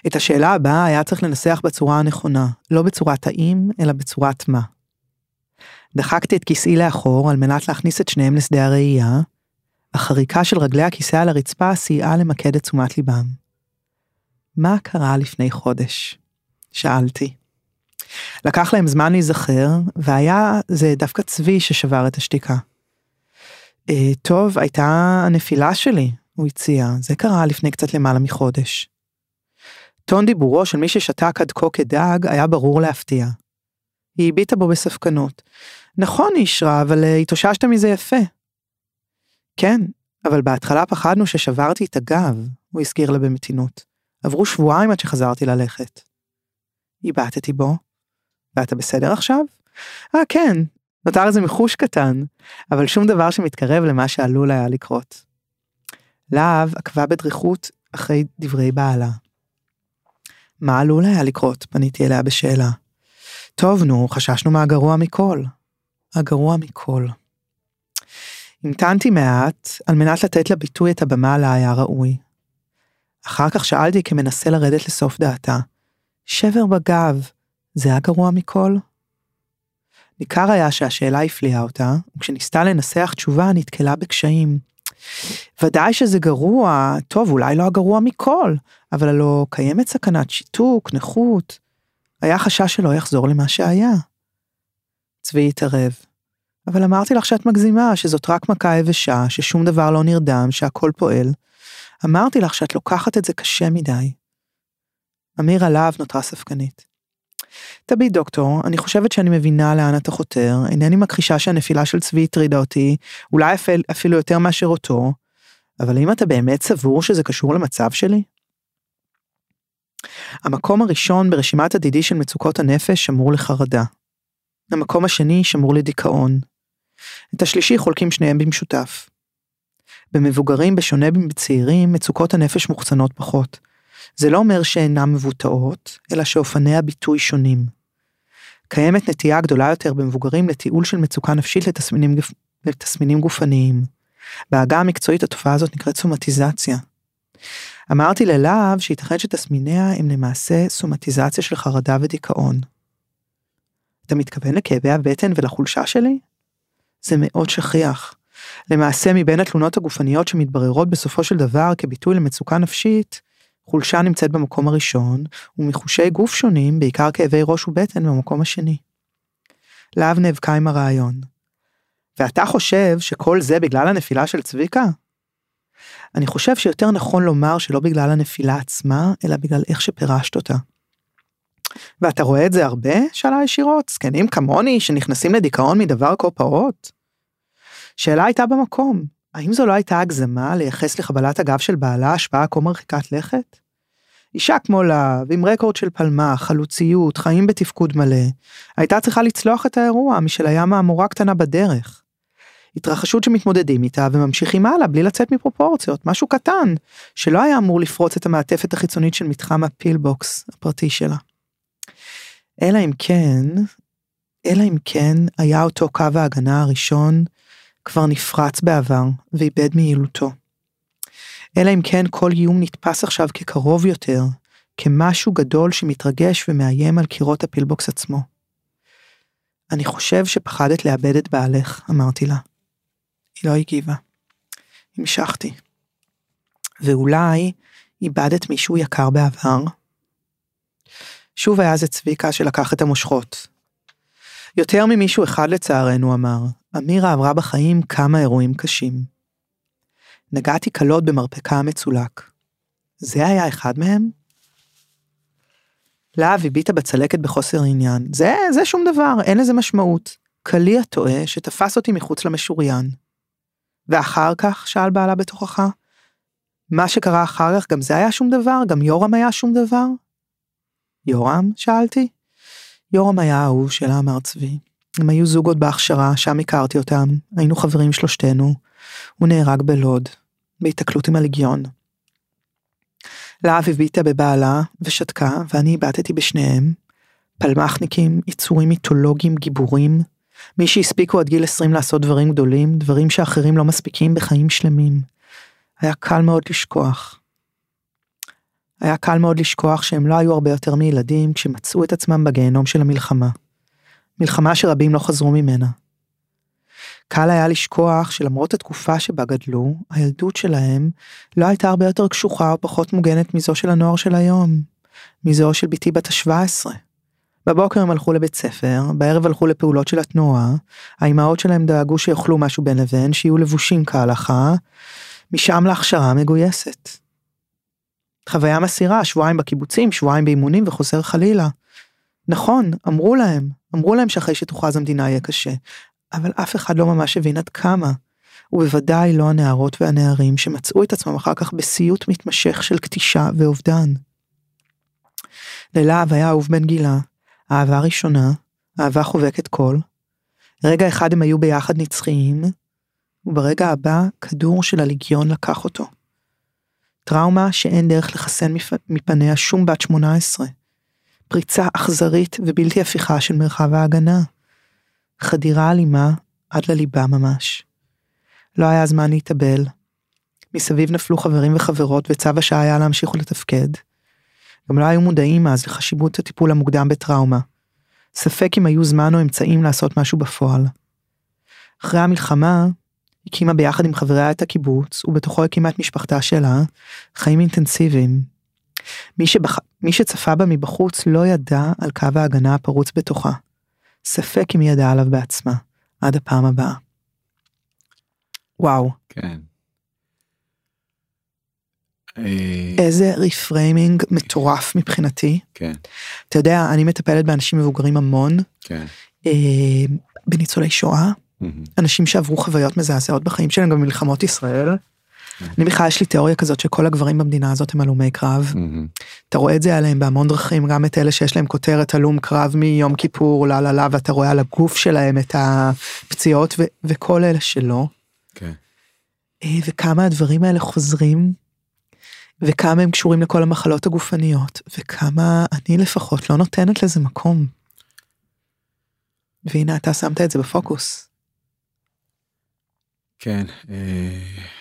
את השאלה הבאה היה צריך לנסח בצורה הנכונה, לא בצורת האם, אלא בצורת מה. דחקתי את כיסאי לאחור על מנת להכניס את שניהם לשדה הראייה, החריקה של רגלי הכיסא על הרצפה סייעה למקד את תשומת ליבם. מה קרה לפני חודש? שאלתי. לקח להם זמן להיזכר, והיה זה דווקא צבי ששבר את השתיקה. אה, טוב, הייתה הנפילה שלי, הוא הציע, זה קרה לפני קצת למעלה מחודש. טון דיבורו של מי ששתק עד כה כדג היה ברור להפתיע. היא הביטה בו בספקנות. נכון, אישרה, אבל uh, התאוששת מזה יפה. כן, אבל בהתחלה פחדנו ששברתי את הגב, הוא הזכיר לה במתינות. עברו שבועיים עד שחזרתי ללכת. הבטתי בו. ואתה בסדר עכשיו? אה, כן, נותר איזה מחוש קטן, אבל שום דבר שמתקרב למה שעלול היה לקרות. להב עקבה בדריכות אחרי דברי בעלה. מה עלול היה לקרות? פניתי אליה בשאלה. טוב, נו, חששנו מהגרוע מכל. הגרוע מכל. המתנתי מעט על מנת לתת לביטוי את הבמה לה היה ראוי. אחר כך שאלתי כמנסה לרדת לסוף דעתה, שבר בגב, זה הגרוע מכל? ניכר היה שהשאלה הפליאה אותה, וכשניסתה לנסח תשובה נתקלה בקשיים. ודאי שזה גרוע, טוב, אולי לא הגרוע מכל, אבל הלא קיימת סכנת שיתוק, נכות. היה חשש שלא יחזור למה שהיה. צבי התערב. אבל אמרתי לך שאת מגזימה, שזאת רק מכה יבשה, ששום דבר לא נרדם, שהכל פועל. אמרתי לך שאת לוקחת את זה קשה מדי. אמירה להב נותרה ספקנית. תביט דוקטור, אני חושבת שאני מבינה לאן אתה חותר, אינני מכחישה שהנפילה של צבי הטרידה אותי, אולי אפל, אפילו יותר מאשר אותו, אבל האם אתה באמת סבור שזה קשור למצב שלי? המקום הראשון ברשימת הדידי של מצוקות הנפש שמור לחרדה. המקום השני שמור לדיכאון. את השלישי חולקים שניהם במשותף. במבוגרים, בשונה מבצעירים, מצוקות הנפש מוחצנות פחות. זה לא אומר שאינן מבוטאות, אלא שאופני הביטוי שונים. קיימת נטייה גדולה יותר במבוגרים לתיעול של מצוקה נפשית לתסמינים, לתסמינים גופניים. בעגה המקצועית התופעה הזאת נקראת סומטיזציה. אמרתי ללהב שייתכן שתסמיניה הם למעשה סומטיזציה של חרדה ודיכאון. אתה מתכוון לכאבי הבטן ולחולשה שלי? זה מאוד שכיח. למעשה מבין התלונות הגופניות שמתבררות בסופו של דבר כביטוי למצוקה נפשית, חולשה נמצאת במקום הראשון, ומחושי גוף שונים, בעיקר כאבי ראש ובטן, במקום השני. להב נאבקה עם הרעיון. ואתה חושב שכל זה בגלל הנפילה של צביקה? אני חושב שיותר נכון לומר שלא בגלל הנפילה עצמה, אלא בגלל איך שפירשת אותה. ואתה רואה את זה הרבה? שאלה ישירות. זקנים כמוני שנכנסים לדיכאון מדבר כה פעוט? שאלה הייתה במקום, האם זו לא הייתה הגזמה לייחס לקבלת הגב של בעלה השפעה כה מרחיקת לכת? אישה כמו להב, עם רקורד של פלמ"ח, חלוציות, חיים בתפקוד מלא, הייתה צריכה לצלוח את האירוע משל היה מהמורה קטנה בדרך. התרחשות שמתמודדים איתה וממשיכים הלאה בלי לצאת מפרופורציות, משהו קטן, שלא היה אמור לפרוץ את המעטפת החיצונית של מתחם הפילבוקס הפרטי שלה. אלא אם כן, אלא אם כן היה אותו קו ההגנה הראשון כבר נפרץ בעבר ואיבד מיעילותו. אלא אם כן כל איום נתפס עכשיו כקרוב יותר, כמשהו גדול שמתרגש ומאיים על קירות הפילבוקס עצמו. אני חושב שפחדת לאבד את בעלך, אמרתי לה. היא לא הגיבה. המשכתי. ואולי איבדת מישהו יקר בעבר? שוב היה זה צביקה שלקח את המושכות. יותר ממישהו אחד לצערנו אמר, אמירה עברה בחיים כמה אירועים קשים. נגעתי קלות במרפקה המצולק. זה היה אחד מהם? להב הביטה בצלקת בחוסר עניין. זה, זה שום דבר, אין לזה משמעות. קליע טועה שתפס אותי מחוץ למשוריין. ואחר כך, שאל בעלה בתוכחה, מה שקרה אחר כך, גם זה היה שום דבר? גם יורם היה שום דבר? יורם? שאלתי. יורם היה האהוב שלה, אמר צבי. הם היו זוג עוד בהכשרה, שם הכרתי אותם, היינו חברים שלושתנו. הוא נהרג בלוד, בהיתקלות עם הליגיון. להב הביטה בבעלה ושתקה, ואני הבטתי בשניהם. פלמחניקים, יצורים מיתולוגיים, גיבורים, מי שהספיקו עד גיל 20 לעשות דברים גדולים, דברים שאחרים לא מספיקים בחיים שלמים. היה קל מאוד לשכוח. היה קל מאוד לשכוח שהם לא היו הרבה יותר מילדים כשמצאו את עצמם בגיהנום של המלחמה. מלחמה שרבים לא חזרו ממנה. קל היה לשכוח שלמרות התקופה שבה גדלו, הילדות שלהם לא הייתה הרבה יותר קשוחה או פחות מוגנת מזו של הנוער של היום, מזו של בתי בת ה-17. בבוקר הם הלכו לבית ספר, בערב הלכו לפעולות של התנועה, האימהות שלהם דאגו שיאכלו משהו בין לבין, שיהיו לבושים כהלכה, משם להכשרה מגויסת. חוויה מסירה, שבועיים בקיבוצים, שבועיים באימונים וחוזר חלילה. נכון, אמרו להם, אמרו להם שאחרי שתוכרז המדינה יהיה קשה, אבל אף אחד לא ממש הבין עד כמה. ובוודאי לא הנערות והנערים שמצאו את עצמם אחר כך בסיוט מתמשך של כתישה ואובדן. ללהב היה אהוב בן גילה, אהבה ראשונה, אהבה חובקת כל. רגע אחד הם היו ביחד נצחיים, וברגע הבא כדור של הליגיון לקח אותו. טראומה שאין דרך לחסן מפניה שום בת 18. פריצה אכזרית ובלתי הפיכה של מרחב ההגנה. חדירה אלימה עד לליבה ממש. לא היה זמן להתאבל. מסביב נפלו חברים וחברות וצו השעה היה להמשיך ולתפקד. גם לא היו מודעים אז לחשיבות הטיפול המוקדם בטראומה. ספק אם היו זמן או אמצעים לעשות משהו בפועל. אחרי המלחמה, הקימה ביחד עם חבריה את הקיבוץ, ובתוכו הקימה את משפחתה שלה, חיים אינטנסיביים. מי, שבח... מי שצפה בה מבחוץ לא ידע על קו ההגנה הפרוץ בתוכה. ספק אם היא ידעה עליו בעצמה, עד הפעם הבאה. וואו. כן. איזה ריפריימינג מטורף מבחינתי. כן. אתה יודע, אני מטפלת באנשים מבוגרים המון, כן. אה, בניצולי שואה, אנשים שעברו חוויות מזעזעות בחיים שלהם, גם במלחמות ישראל. אני בכלל יש לי תיאוריה כזאת שכל הגברים במדינה הזאת הם הלומי קרב. אתה רואה את זה עליהם בהמון דרכים, גם את אלה שיש להם כותרת הלום קרב מיום כיפור, לה לה לה, ואתה רואה על הגוף שלהם את הפציעות ו- וכל אלה שלא. כן. אה, וכמה הדברים האלה חוזרים, וכמה הם קשורים לכל המחלות הגופניות, וכמה אני לפחות לא נותנת לזה מקום. והנה אתה שמת את זה בפוקוס. כן. אה,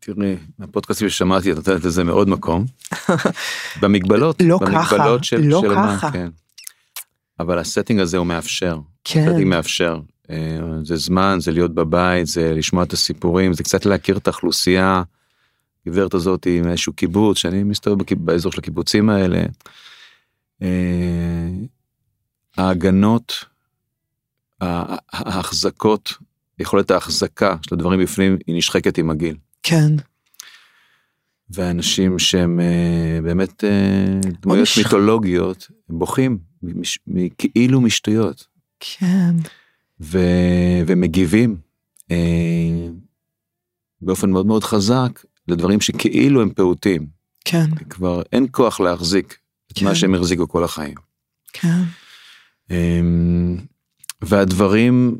תראי, הפודקאסטים ששמעתי את נותנת לזה מאוד מקום. במגבלות, לא במגבלות ככה, של, לא של מה, ככה. כן. אבל ה setting הזה הוא מאפשר, כן, ה setting מאפשר. אה, זה זמן, זה להיות בבית, זה לשמוע את הסיפורים, זה קצת להכיר את האוכלוסייה. הגברת הזאת היא מאיזשהו קיבוץ, שאני מסתובב באזור של הקיבוצים האלה. אה, ההגנות, ההחזקות, יכולת ההחזקה של הדברים בפנים היא נשחקת עם הגיל. כן, ואנשים שהם אה, באמת אה, דמויות מש- מיתולוגיות בוכים מש- כאילו משטויות. כן, ו, ומגיבים אה, באופן מאוד מאוד חזק לדברים שכאילו הם פעוטים. כן, כבר אין כוח להחזיק את כן. מה שהם החזיקו כל החיים. כן, אה, והדברים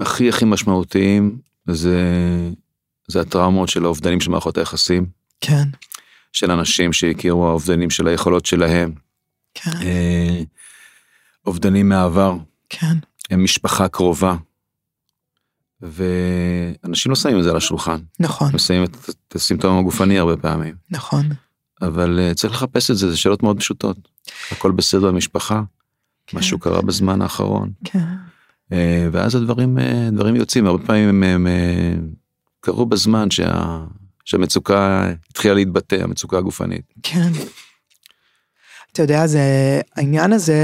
הכי הכי משמעותיים זה זה הטראומות של האובדנים של מערכות היחסים. כן, של אנשים שהכירו האובדנים של היכולות שלהם, כן, אה, אובדנים מהעבר, כן, הם משפחה קרובה. ואנשים לא שמים את זה על השולחן, נכון, הם שמים את, את הסימפטום הגופני הרבה פעמים, נכון, אבל אה, צריך לחפש את זה, זה שאלות מאוד פשוטות. הכל בסדר במשפחה, כן, משהו קרה בזמן האחרון, כן, אה, ואז הדברים אה, דברים יוצאים, הרבה פעמים הם, הם קרו בזמן שה, שהמצוקה התחילה להתבטא, המצוקה הגופנית. כן. אתה יודע, זה, העניין הזה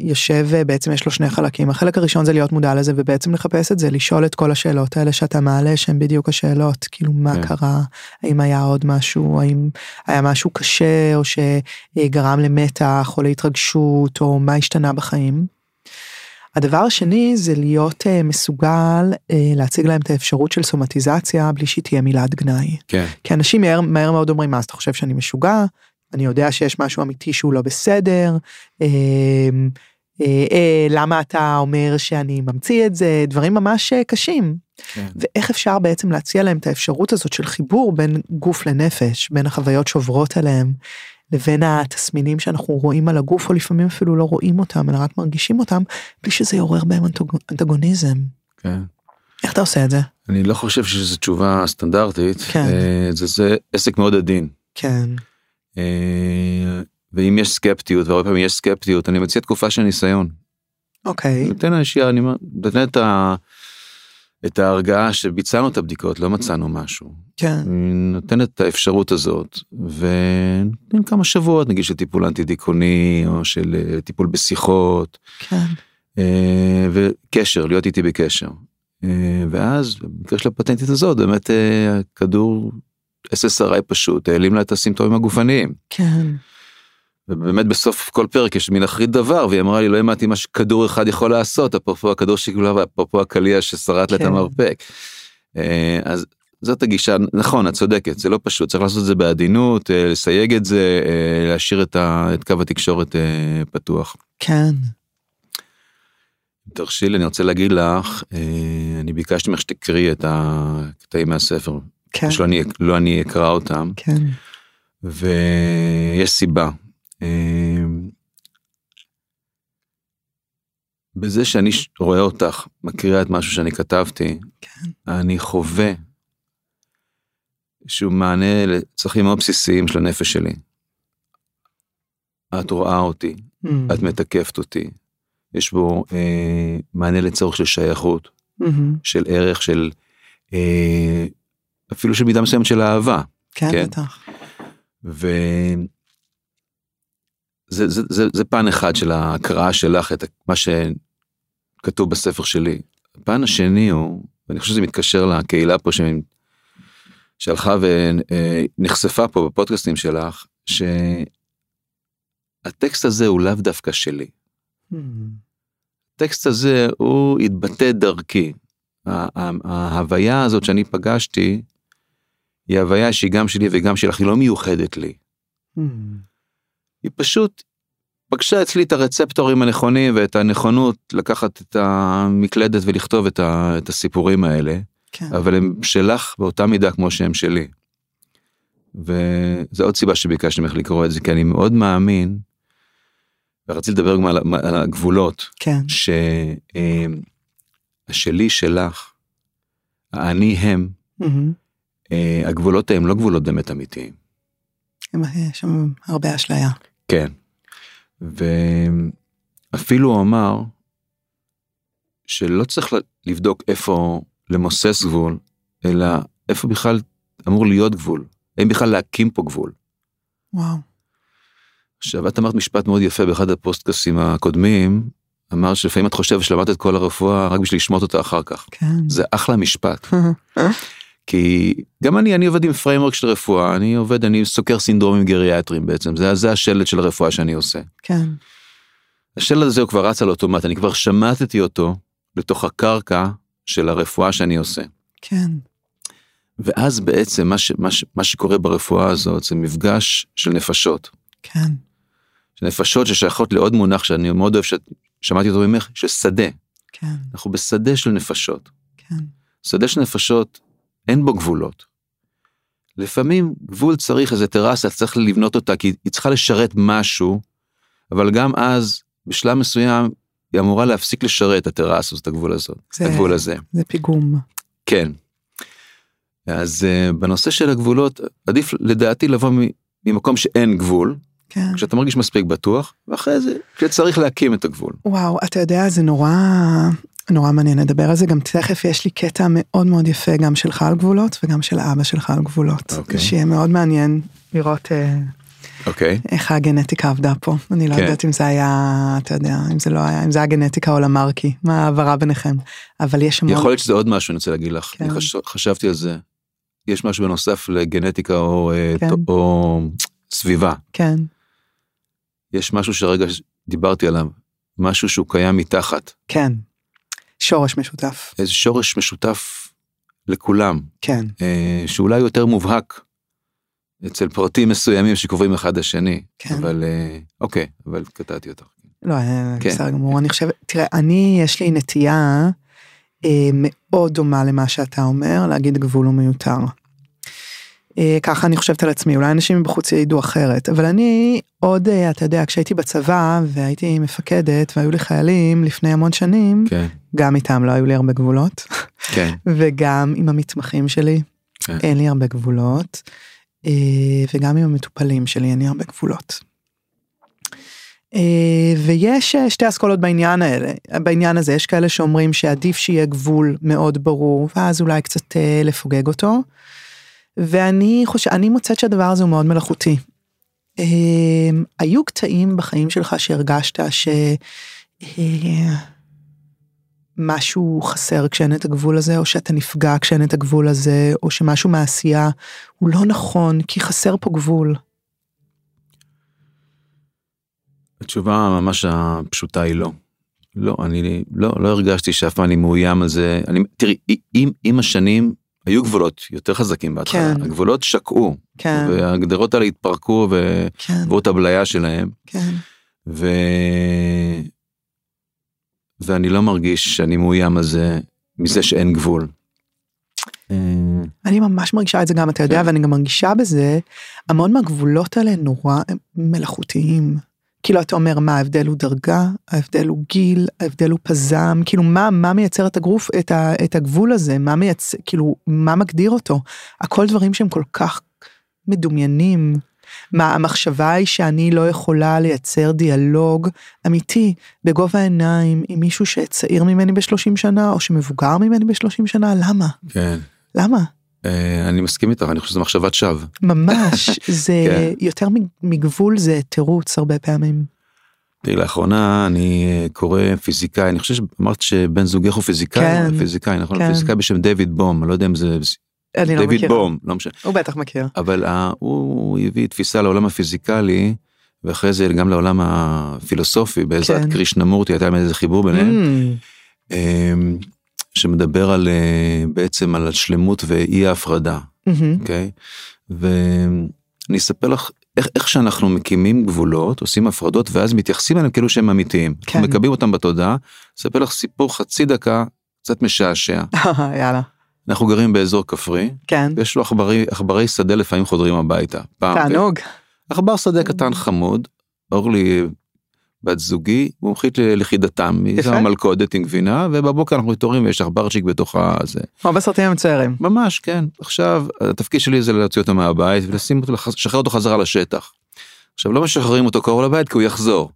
יושב, בעצם יש לו שני חלקים. החלק הראשון זה להיות מודע לזה ובעצם לחפש את זה, לשאול את כל השאלות האלה שאתה מעלה, שהן בדיוק השאלות. כאילו, מה כן. קרה? האם היה עוד משהו? האם היה משהו קשה, או שגרם למתח, או להתרגשות, או מה השתנה בחיים? הדבר השני זה להיות uh, מסוגל uh, להציג להם את האפשרות של סומטיזציה בלי שהיא תהיה מילת גנאי. כן, כי אנשים מהר, מהר מאוד אומרים, מה, אז אתה חושב שאני משוגע? אני יודע שיש משהו אמיתי שהוא לא בסדר. אה, אה, אה, למה אתה אומר שאני ממציא את זה? דברים ממש אה, קשים. כן. ואיך אפשר בעצם להציע להם את האפשרות הזאת של חיבור בין גוף לנפש, בין החוויות שעוברות עליהם, לבין התסמינים שאנחנו רואים על הגוף, או לפעמים אפילו לא רואים אותם, אלא רק מרגישים אותם, בלי שזה יעורר בהם אנטגוניזם. כן. איך אתה עושה את זה? אני לא חושב שזו תשובה סטנדרטית, כן. אה, זה, זה עסק מאוד עדין. כן, אה, ואם יש סקפטיות, והרבה פעמים יש סקפטיות, אני מציע תקופה של ניסיון. אוקיי, נותן לאנשים, אני נותן את, ה, את ההרגעה שביצענו את הבדיקות, לא מצאנו משהו. כן, נותן את האפשרות הזאת, ונותן כמה שבועות, נגיד של טיפול אנטי דיכאוני, או של אה, טיפול בשיחות, כן, אה, וקשר, להיות איתי בקשר. אה, ואז במקרה של הפטנטית הזאת באמת הכדור SSRI פשוט העלים לה את הסימפטומים הגופניים. כן, ובאמת בסוף כל פרק יש מין אחרית דבר והיא אמרה לי לא האמנתי מה שכדור אחד יכול לעשות אפרופו הכדור שגולה ואפרופו הקליע ששרט לה את כן. המרפק. אה, אז זאת הגישה נכון את צודקת זה לא פשוט צריך לעשות את זה בעדינות אה, לסייג את זה אה, להשאיר את, ה, את קו התקשורת פתוח. כן, תרשי לי אני רוצה להגיד לך אני ביקשתי ממך שתקראי את הקטעים מהספר כן, שלא אני לא אני אקרא אותם כן, ויש סיבה. אה, בזה שאני רואה אותך מקריאה את משהו שאני כתבתי, כן, אני חווה שהוא מענה לצרכים מאוד בסיסיים של הנפש שלי. את רואה אותי, Mm, את מתקפת אותי, יש בו אה, מענה לצורך של שייכות, מהמם. של ערך, של אה, אפילו של מידה מסוימת של אהבה. כן, כן. בטח, וזה זה, זה, זה פן אחד של ההקראה שלך את מה שכתוב בספר שלי. הפן השני הוא, ואני חושב שזה מתקשר לקהילה פה ש... שהלכה ונחשפה פה בפודקאסטים שלך, שהטקסט הזה הוא לאו דווקא שלי. הטקסט הזה הוא התבטא דרכי. ההוויה הזאת שאני פגשתי, היא הוויה שהיא גם שלי וגם שלך, היא לא מיוחדת לי. היא פשוט פגשה אצלי את הרצפטורים הנכונים ואת הנכונות לקחת את המקלדת ולכתוב את, ה, את הסיפורים האלה, כן, אבל הם שלך באותה מידה כמו שהם שלי. וזו עוד סיבה שביקשתי ממך לקרוא את זה, כי אני מאוד מאמין, ורציתי לדבר גם על, על הגבולות, כן, שהשלי שלך, האני הם, מהמם. אה, הגבולות הם לא גבולות באמת אמיתיים. הם- יש שם הרבה אשליה. כן. ואפילו הוא אמר שלא צריך לבדוק איפה למוסס גבול, אלא איפה בכלל אמור להיות גבול. האם בכלל להקים פה גבול. וואו. עכשיו את אמרת משפט מאוד יפה באחד הפודקאסטים הקודמים, אמר שלפעמים את חושבת שלמדת את כל הרפואה רק בשביל לשמוט אותה אחר כך. כן. זה אחלה משפט. כי גם אני, אני עובד עם framework של רפואה, אני עובד, אני סוקר סינדרומים גריאטריים בעצם, זה, זה השלד של הרפואה שאני עושה. כן. השלד הזה הוא כבר רץ על אוטומט, אני כבר שמטתי אותו לתוך הקרקע של הרפואה שאני עושה. כן. ואז בעצם מה, ש, מה, ש, מה שקורה ברפואה הזאת זה מפגש של נפשות. כן. של נפשות ששייכות לעוד מונח שאני מאוד אוהב, ששמעתי אותו ממך, של שדה. כן. אנחנו בשדה של נפשות. כן. שדה של נפשות, אין בו גבולות. לפעמים גבול צריך איזה טרסה, צריך לבנות אותה, כי היא צריכה לשרת משהו, אבל גם אז, בשלב מסוים, היא אמורה להפסיק לשרת את הטרסה, את הגבול הזאת, זה- הגבול הזה. זה פיגום. כן. אז uh, בנושא של הגבולות, עדיף לדעתי לבוא ממקום שאין גבול, כן. כשאתה מרגיש מספיק בטוח, ואחרי זה, כשצריך להקים את הגבול. וואו, אתה יודע, זה נורא, נורא מעניין לדבר על זה. גם תכף יש לי קטע מאוד מאוד יפה, גם שלך על גבולות וגם של אבא שלך על גבולות. אוקיי. שיהיה מאוד מעניין לראות אה, אוקיי? איך הגנטיקה עבדה פה. אני לא כן. יודעת אם זה היה, אתה יודע, אם זה לא היה, אם זה היה גנטיקה או למרקי, מה ההעברה ביניכם. אבל יש המון... יכול להיות שזה עוד משהו אני רוצה להגיד לך, כן. אני חש... חשבתי על זה. יש משהו בנוסף לגנטיקה או, אה, כן. או סביבה, כן, יש משהו שרגע דיברתי עליו, משהו שהוא קיים מתחת, כן. שורש משותף. איזה שורש משותף לכולם, כן, אה, שאולי יותר מובהק אצל פרטים מסוימים שקרובים אחד לשני, כן. אבל אה, אוקיי, אבל קטעתי אותך. לא, אה, כן. בסדר גמור. אני חושבת, תראה, אני, יש לי נטייה אה, מאוד דומה למה שאתה אומר, להגיד גבול הוא מיותר. אה, ככה אני חושבת על עצמי, אולי אנשים מבחוץ יעידו אחרת, אבל אני עוד, אה, אתה יודע, כשהייתי בצבא והייתי מפקדת והיו לי חיילים לפני המון שנים, כן, גם איתם לא היו לי הרבה גבולות, כן, וגם עם המתמחים שלי, כן. אין לי הרבה גבולות, אה, וגם עם המטופלים שלי אין לי הרבה גבולות. אה, ויש אה, שתי אסכולות בעניין האלה, בעניין הזה, יש כאלה שאומרים שעדיף שיהיה גבול מאוד ברור, ואז אולי קצת לפוגג אותו. ואני חושב, אני מוצאת שהדבר הזה הוא מאוד מלאכותי. היו קטעים בחיים שלך שהרגשת ש... משהו חסר כשאין את הגבול הזה, או שאתה נפגע כשאין את הגבול הזה, או שמשהו מהעשייה הוא לא נכון, כי חסר פה גבול. התשובה ממש הפשוטה היא לא. לא, אני לא, לא הרגשתי שאף פעם אני מאוים על זה. אני, תראי, עם, עם השנים היו גבולות יותר חזקים בהתחלה. כן. הגבולות שקעו, כן, והגדרות האלה התפרקו כן, ועברו את הבליה שלהם, כן, ו... ואני לא מרגיש שאני מאוים על זה, מזה שאין גבול. אני ממש מרגישה את זה גם, אתה יודע, כן. ואני גם מרגישה בזה, המון מהגבולות האלה נורא מלאכותיים. כאילו אתה אומר מה ההבדל הוא דרגה, ההבדל הוא גיל, ההבדל הוא פזם, כאילו מה, מה מייצר את, הגרוף, את, ה, את הגבול הזה, מה מייצר, כאילו מה מגדיר אותו, הכל דברים שהם כל כך מדומיינים. מה המחשבה היא שאני לא יכולה לייצר דיאלוג אמיתי בגובה העיניים עם מישהו שצעיר ממני בשלושים שנה או שמבוגר ממני בשלושים שנה, למה? כן. למה? אה, אני מסכים איתך, אני חושב שזו מחשבת שווא. ממש, זה כן. יותר מגבול זה תירוץ הרבה פעמים. תראי, לאחרונה אני אה, קורא פיזיקאי, אני חושב שאמרת שבן זוגך הוא פיזיקאי, כן, פיזיקאי, נכון? כן. פיזיקאי בשם דיוויד בום, אני לא יודע אם זה אני לא דיוויד מכירה. בום, לא משנה. הוא בטח מכיר. אבל uh, הוא הביא תפיסה לעולם הפיזיקלי, ואחרי זה גם לעולם הפילוסופי, בעזרת כן. קרישנמורטי, הייתה איזה חיבור ביניהם, Mm, אמ, שמדבר על אה, בעצם על השלמות ואי ההפרדה, מהמם. אוקיי? ואני אספר לך איך, איך שאנחנו מקימים גבולות, עושים הפרדות, ואז מתייחסים אליהם כאילו שהם אמיתיים. כן. אנחנו מקבלים אותם בתודעה, אספר לך סיפור חצי דקה, קצת משעשע. יאללה. אנחנו גרים באזור כפרי, כן. ויש לו עכברי, עכברי שדה לפעמים חודרים הביתה. תענוג. עכבר שדה קטן חמוד, אורלי בת זוגי, מומחית ללכידתם, היא. שמה מלכודת עם גבינה, ובבוקר אנחנו מתעוררים ויש עכברצ'יק בתוך הזה. כמו בסרטים המצוירים. ממש, כן. עכשיו, התפקיד שלי זה להוציא אותו מהבית ולשים אותו, לשחרר אותו חזרה לשטח. עכשיו, לא משחררים אותו קרוב לבית כי הוא יחזור.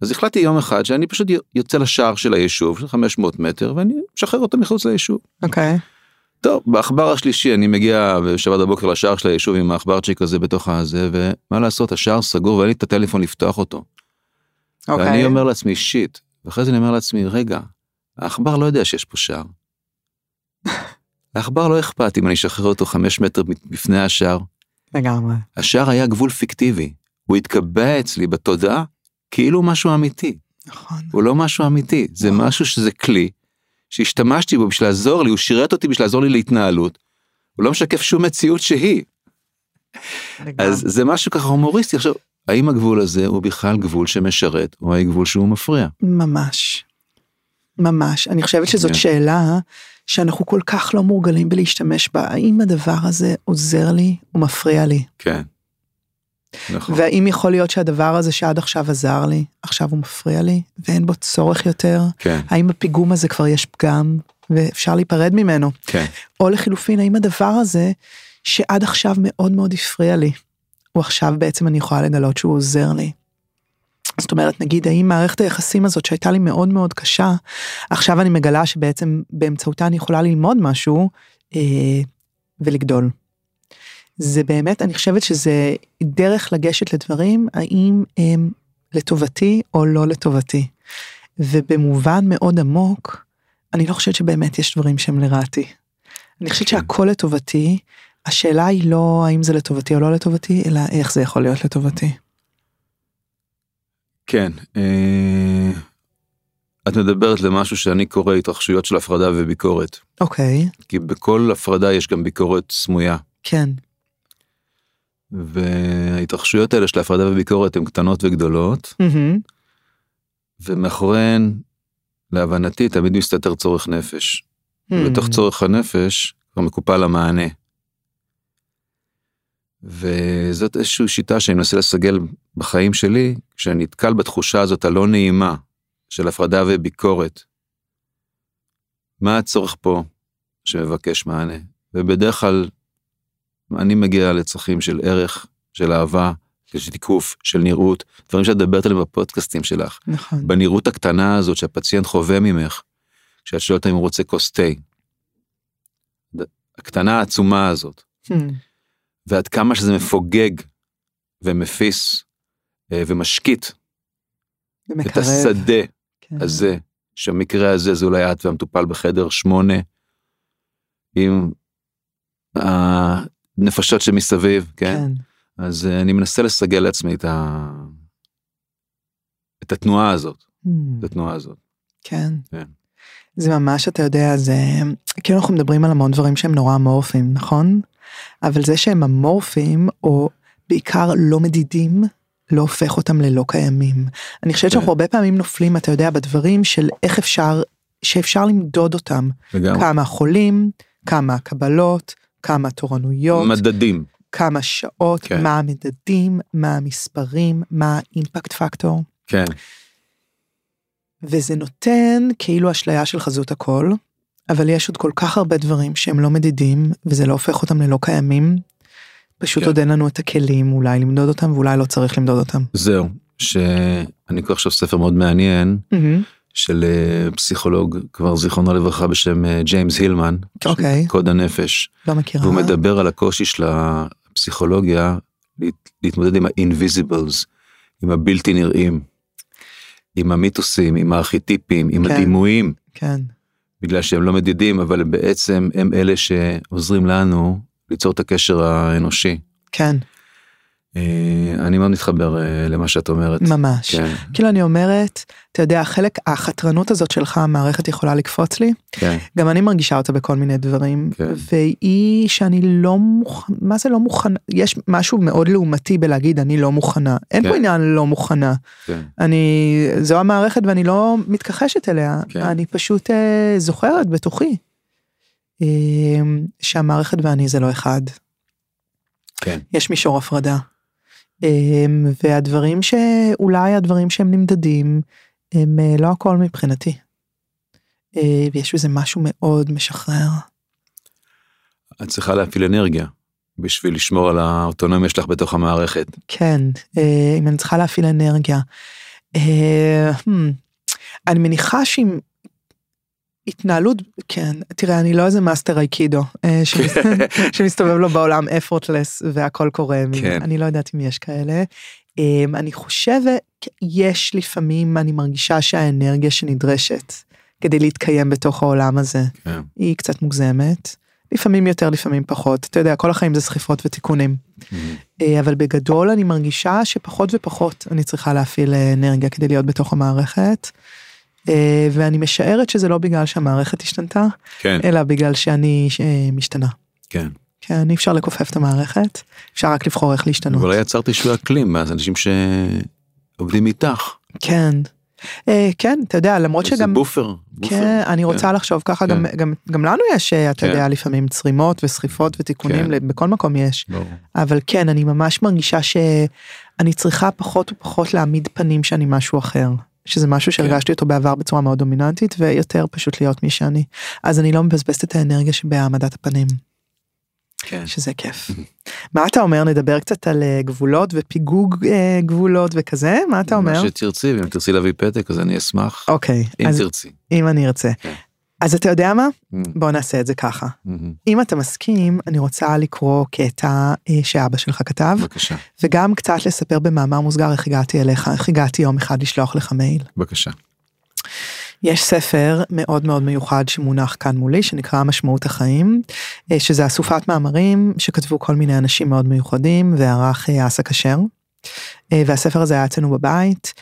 אז החלטתי יום אחד שאני פשוט יוצא לשער של היישוב, של 500 מטר, ואני משחרר אותו מחוץ ליישוב. אוקיי. טוב, בעכבר השלישי אני מגיע בשבת בבוקר לשער של היישוב עם העכברצ'יק הזה בתוך הזה, ומה לעשות, השער סגור ואין לי את הטלפון לפתוח אותו. אוקיי. ואני אומר לעצמי, שיט, ואחרי זה אני אומר לעצמי, רגע, העכבר לא יודע שיש פה שער. לעכבר לא אכפת אם אני אשחרר אותו חמש מטר בפני השער. לגמרי. השער היה גבול פיקטיבי. הוא התקבע אצלי בתודעה כאילו משהו אמיתי. נכון. הוא לא משהו אמיתי, זה משהו שזה כלי שהשתמשתי בו בשביל לעזור לי, הוא שירת אותי בשביל לעזור לי להתנהלות. הוא לא משקף שום מציאות שהיא. אז זה משהו ככה הומוריסטי. עכשיו, האם הגבול הזה הוא בכלל גבול שמשרת, או האם גבול שהוא מפריע? ממש. ממש. אני חושבת שזאת כן. שאלה שאנחנו כל כך לא מורגלים בלהשתמש בה. האם הדבר הזה עוזר לי או מפריע לי? כן. נכון. והאם יכול להיות שהדבר הזה שעד עכשיו עזר לי, עכשיו הוא מפריע לי, ואין בו צורך יותר? כן, האם בפיגום הזה כבר יש פגם ואפשר להיפרד ממנו? כן, או לחילופין, האם הדבר הזה שעד עכשיו מאוד מאוד הפריע לי, הוא עכשיו בעצם אני יכולה לגלות שהוא עוזר לי. זאת אומרת, נגיד, האם מערכת היחסים הזאת שהייתה לי מאוד מאוד קשה, עכשיו אני מגלה שבעצם באמצעותה אני יכולה ללמוד משהו אה, ולגדול. זה באמת, אני חושבת שזה דרך לגשת לדברים, האם הם לטובתי או לא לטובתי. ובמובן מאוד עמוק, אני לא חושבת שבאמת יש דברים שהם לרעתי. אני חושבת כן. שהכל לטובתי, השאלה היא לא האם זה לטובתי או לא לטובתי, אלא איך זה יכול להיות לטובתי. כן. אה, את מדברת למשהו שאני קורא התרחשויות של הפרדה וביקורת. אוקיי, כי בכל הפרדה יש גם ביקורת סמויה. כן, וההתרחשויות האלה של הפרדה וביקורת הן קטנות וגדולות, מהמם, ומאחוריהן, להבנתי, תמיד מסתתר צורך נפש. ובתוך Hmm. צורך הנפש כבר מקופל המענה. וזאת איזושהי שיטה שאני מנסה לסגל בחיים שלי, כשאני נתקל בתחושה הזאת הלא נעימה של הפרדה וביקורת. מה הצורך פה שמבקש מענה? ובדרך כלל אני מגיע לצרכים של ערך, של אהבה, של תיקוף, של נראות, דברים שאת מדברת עליהם בפודקאסטים שלך. נכון, בנראות הקטנה הזאת שהפציינט חווה ממך, כשאת שואלת אם הוא רוצה כוס תה. הקטנה העצומה הזאת, Hmm. ועד כמה שזה מפוגג ומפיס אה, ומשקיט את ומקרב, השדה כן. הזה, שהמקרה הזה זה אולי את והמטופל בחדר שמונה, עם הנפשות שמסביב, כן? כן, אז אה, אני מנסה לסגל לעצמי את, ה... את התנועה הזאת, Hmm. את התנועה הזאת. כן. כן. זה ממש, אתה יודע, זה כאילו אנחנו מדברים על המון דברים שהם נורא אמורפיים, נכון? אבל זה שהם אמורפיים, או בעיקר לא מדידים, לא הופך אותם ללא קיימים. אני חושבת כן. שאנחנו הרבה פעמים נופלים, אתה יודע, בדברים של איך אפשר, שאפשר למדוד אותם. לגמרי. כמה חולים, כמה קבלות, כמה תורנויות, מדדים. כמה שעות, כן. מה המדדים, מה המספרים, מה האימפקט פקטור. כן, וזה נותן כאילו אשליה של חזות הכל, אבל יש עוד כל כך הרבה דברים שהם לא מדידים, וזה לא הופך אותם ללא קיימים. פשוט כן. עוד אין לנו את הכלים אולי למדוד אותם, ואולי לא צריך למדוד אותם. זהו, שאני קורא עכשיו ספר מאוד מעניין של אה, פסיכולוג כבר זיכרונו לברכה בשם אה, ג'יימס הילמן, אוקיי, קוד הנפש, לא מכירה. והוא מדבר על הקושי של הפסיכולוגיה להת- להתמודד עם ה-invisibles, עם הבלתי נראים, עם המיתוסים, עם הארכיטיפים, עם כן. הדימויים, כן, בגלל שהם לא מדידים, אבל בעצם הם אלה שעוזרים לנו ליצור את הקשר האנושי. כן, אני מאוד מתחבר אה, למה שאת אומרת. ממש. כן, כאילו אני אומרת, אתה יודע, החלק, החתרנות הזאת שלך, המערכת יכולה לקפוץ לי, כן, גם אני מרגישה אותה בכל מיני דברים, כן. והיא שאני לא מוכנה, מה זה לא מוכנה? יש משהו מאוד לעומתי בלהגיד אני לא מוכנה. אין כן. פה עניין לא מוכנה. כן, אני, זו המערכת ואני לא מתכחשת אליה, כן. אני פשוט אה, זוכרת בתוכי אה, שהמערכת ואני זה לא אחד. כן, יש מישור הפרדה. אמ, והדברים שאולי הדברים שהם נמדדים הם אה, לא הכל מבחינתי. אה, ויש בזה משהו מאוד משחרר. את צריכה להפעיל אנרגיה בשביל לשמור על האוטונומיה שלך בתוך המערכת. כן, אה, אם אני צריכה להפעיל אנרגיה. hmm, אני מניחה שאם התנהלות, כן, תראה, אני לא איזה מאסטר אייקידו אה, שמס- שמסתובב לו בעולם effortless והכל קורה, כן. אני לא יודעת אם יש כאלה. אה, אני חושבת, יש לפעמים, אני מרגישה שהאנרגיה שנדרשת כדי להתקיים בתוך העולם הזה, כן. היא קצת מוגזמת. לפעמים יותר, לפעמים פחות. אתה יודע, כל החיים זה סחיפות ותיקונים. אה, אבל בגדול אני מרגישה שפחות ופחות אני צריכה להפעיל אה, אנרגיה כדי להיות בתוך המערכת. אה, ואני משערת שזה לא בגלל שהמערכת השתנתה, כן, אלא בגלל שאני אה, משתנה. כן. כן, אי אפשר לכופף את המערכת, אפשר רק לבחור איך להשתנות. אבל יצרתי שינוי אקלים, אז אנשים שעובדים איתך. כן. אה, כן, אתה יודע, למרות זה שגם... בופר. בופר. כן, אני רוצה לחשוב ככה, גם, כן. גם, גם לנו יש, אה, אתה כן. יודע, לפעמים צרימות וסחיפות ותיקונים, כן. בכל מקום יש. ברור. אבל כן, אני ממש מרגישה שאני צריכה פחות ופחות להעמיד פנים שאני משהו אחר. שזה משהו כן. שהרגשתי אותו בעבר בצורה מאוד דומיננטית, ויותר פשוט להיות מי שאני. אז אני לא מבזבזת את האנרגיה שבהעמדת הפנים, כן. שזה כיף. מה אתה אומר? נדבר קצת על אה, גבולות ופיגוג אה, גבולות וכזה? מה אתה אומר? מה שתרצי, ואם תרצי להביא פתק אז אני אשמח. אוקיי, אם אז תרצי. אם אני ארצה. כן. אז אתה יודע מה? Mm, בוא נעשה את זה ככה. mm, אם אתה מסכים, אני רוצה לקרוא קטע אה, שאבא שלך כתב. בבקשה, וגם קצת לספר במאמר מוסגר איך הגעתי אליך, איך הגעתי יום אחד לשלוח לך מייל. בבקשה. יש ספר מאוד מאוד מיוחד שמונח כאן מולי, שנקרא משמעות החיים, אה, שזה אסופת מאמרים שכתבו כל מיני אנשים מאוד מיוחדים, וערך אה, אסא כשר. והספר הזה היה אצלנו בבית,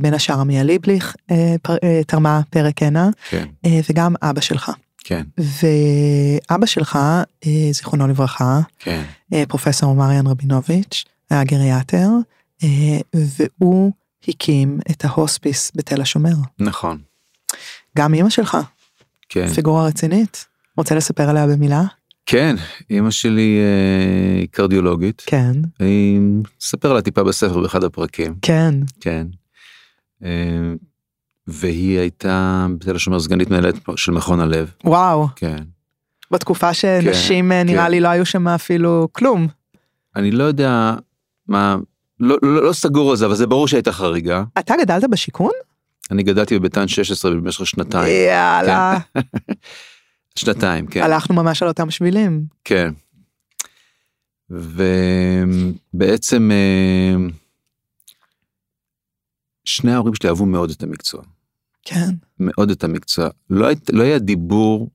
בין השאר עמיה ליבליך אה, אה, תרמה פרק הנה, כן, אה, וגם אבא שלך. כן, ואבא שלך, אה, זיכרונו לברכה, כן. אה, פרופסור מריאן רבינוביץ', היה גריאטר, אה, והוא הקים את ההוספיס בתל השומר. נכון. גם אימא שלך, כן. פיגורה רצינית. רוצה לספר עליה במילה? כן, אימא שלי אה, היא קרדיולוגית. כן, אני אספר לה טיפה בספר באחד הפרקים. כן, כן. אה, והיא הייתה בתל השומר סגנית מנהלת של מכון הלב. וואו, כן. בתקופה שנשים אה, נראה כן. לי לא היו שם אפילו כלום. אני לא יודע מה, לא, לא, לא סגור על זה, אבל זה ברור שהייתה חריגה. אתה גדלת בשיכון? אני גדלתי בביתן 16 במשך שנתיים. יאללה, שנתיים, כן. הלכנו ממש על אותם שבילים. כן. ובעצם אה, שני ההורים שלי אהבו מאוד את המקצוע. כן, מאוד את המקצוע. לא, היית, לא היה דיבור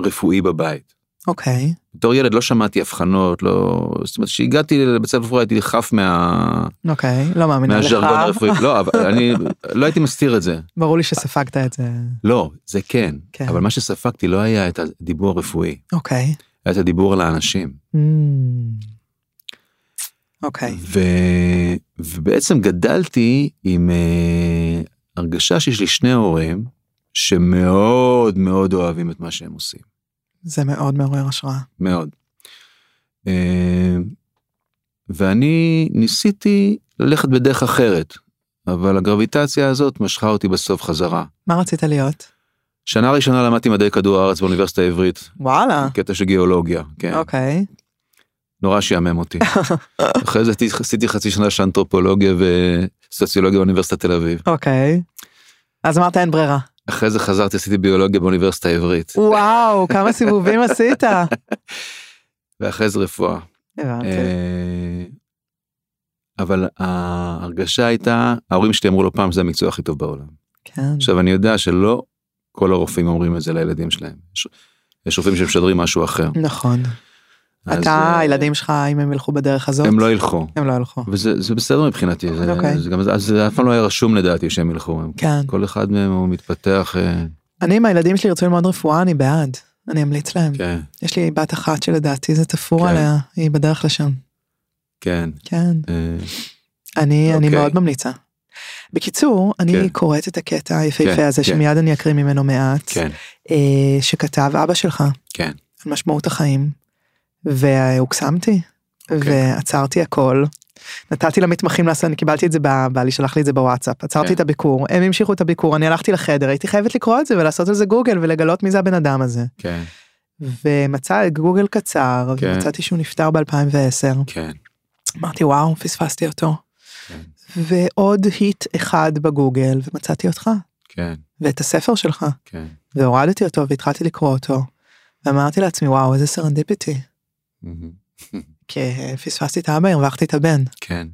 רפואי בבית. אוקיי, בתור ילד לא שמעתי הבחנות, לא... זאת אומרת, כשהגעתי לבית ספר רפואה הייתי חף מה... אוקיי, לא מאמינה לך. מהז'רגון הרפואי. לא, אבל אני לא הייתי מסתיר את זה. ברור לי שספגת את זה. לא, זה כן. כן. אבל מה שספגתי לא היה את הדיבור הרפואי, אוקיי. היה את הדיבור על האנשים. Mm. אוקיי, ו... ובעצם גדלתי עם uh, הרגשה שיש לי שני הורים שמאוד מאוד אוהבים את מה שהם עושים. זה מאוד מעורר השראה. מאוד. Uh, ואני ניסיתי ללכת בדרך אחרת, אבל הגרביטציה הזאת משכה אותי בסוף חזרה. מה רצית להיות? שנה ראשונה למדתי מדעי כדור הארץ באוניברסיטה העברית, וואלה, קטע של גיאולוגיה, כן. אוקיי. נורא שיאמם אותי. אחרי זה עשיתי חצי שנה של אנתרופולוגיה וסוציולוגיה באוניברסיטת תל אביב. אוקיי. אז אמרת אין ברירה. אחרי זה חזרתי עשיתי ביולוגיה באוניברסיטה העברית. וואו, כמה סיבובים עשית. ואחרי זה רפואה. הבנתי. אה, אבל ההרגשה הייתה, ההורים שלי אמרו לו פעם זה המקצוע הכי טוב בעולם. כן. עכשיו אני יודע שלא כל הרופאים אומרים את זה לילדים שלהם. יש רופאים שמשדרים משהו אחר. נכון. אתה, אה, הילדים שלך, אם הם ילכו בדרך הזאת? הם לא ילכו. הם לא ילכו. וזה זה בסדר מבחינתי, זה, אוקיי. זה גם, אז זה אף פעם לא היה רשום לדעתי שהם ילכו. כן. כל אחד מהם הוא מתפתח, אה, אני, אם הילדים שלי ירצו ללמוד רפואה, אני בעד. אני אמליץ להם. כן, יש לי בת אחת שלדעתי זה תפור כן. עליה, היא בדרך לשם. כן. כן. אה, אני, אני אוקיי. מאוד ממליצה. בקיצור, אני כן. קוראת את הקטע היפהפה כן, הזה, כן. שמיד אני אקריא ממנו מעט, כן, שכתב אבא שלך, כן. על משמעות החיים, והוקסמתי, אוקיי. ועצרתי הכל, נתתי למתמחים לעשות, אני קיבלתי את זה, בעלי שלח לי את זה בוואטסאפ, עצרתי כן. את הביקור, הם המשיכו את הביקור, אני הלכתי לחדר, הייתי חייבת לקרוא את זה ולעשות על זה גוגל ולגלות מי זה הבן אדם הזה. כן, ומצא גוגל קצר, כן. ומצאתי שהוא נפטר ב-2010. כן, אמרתי וואו, פספסתי אותו. כן, ועוד hit אחד בגוגל, ומצאתי אותך, כן, ואת הספר שלך, כן. והורדתי אותו והתחלתי לקרוא אותו. ואמרתי לעצמי וואו איזה serendipity. כי פספסתי את האבא, הרווחתי את הבן. כן,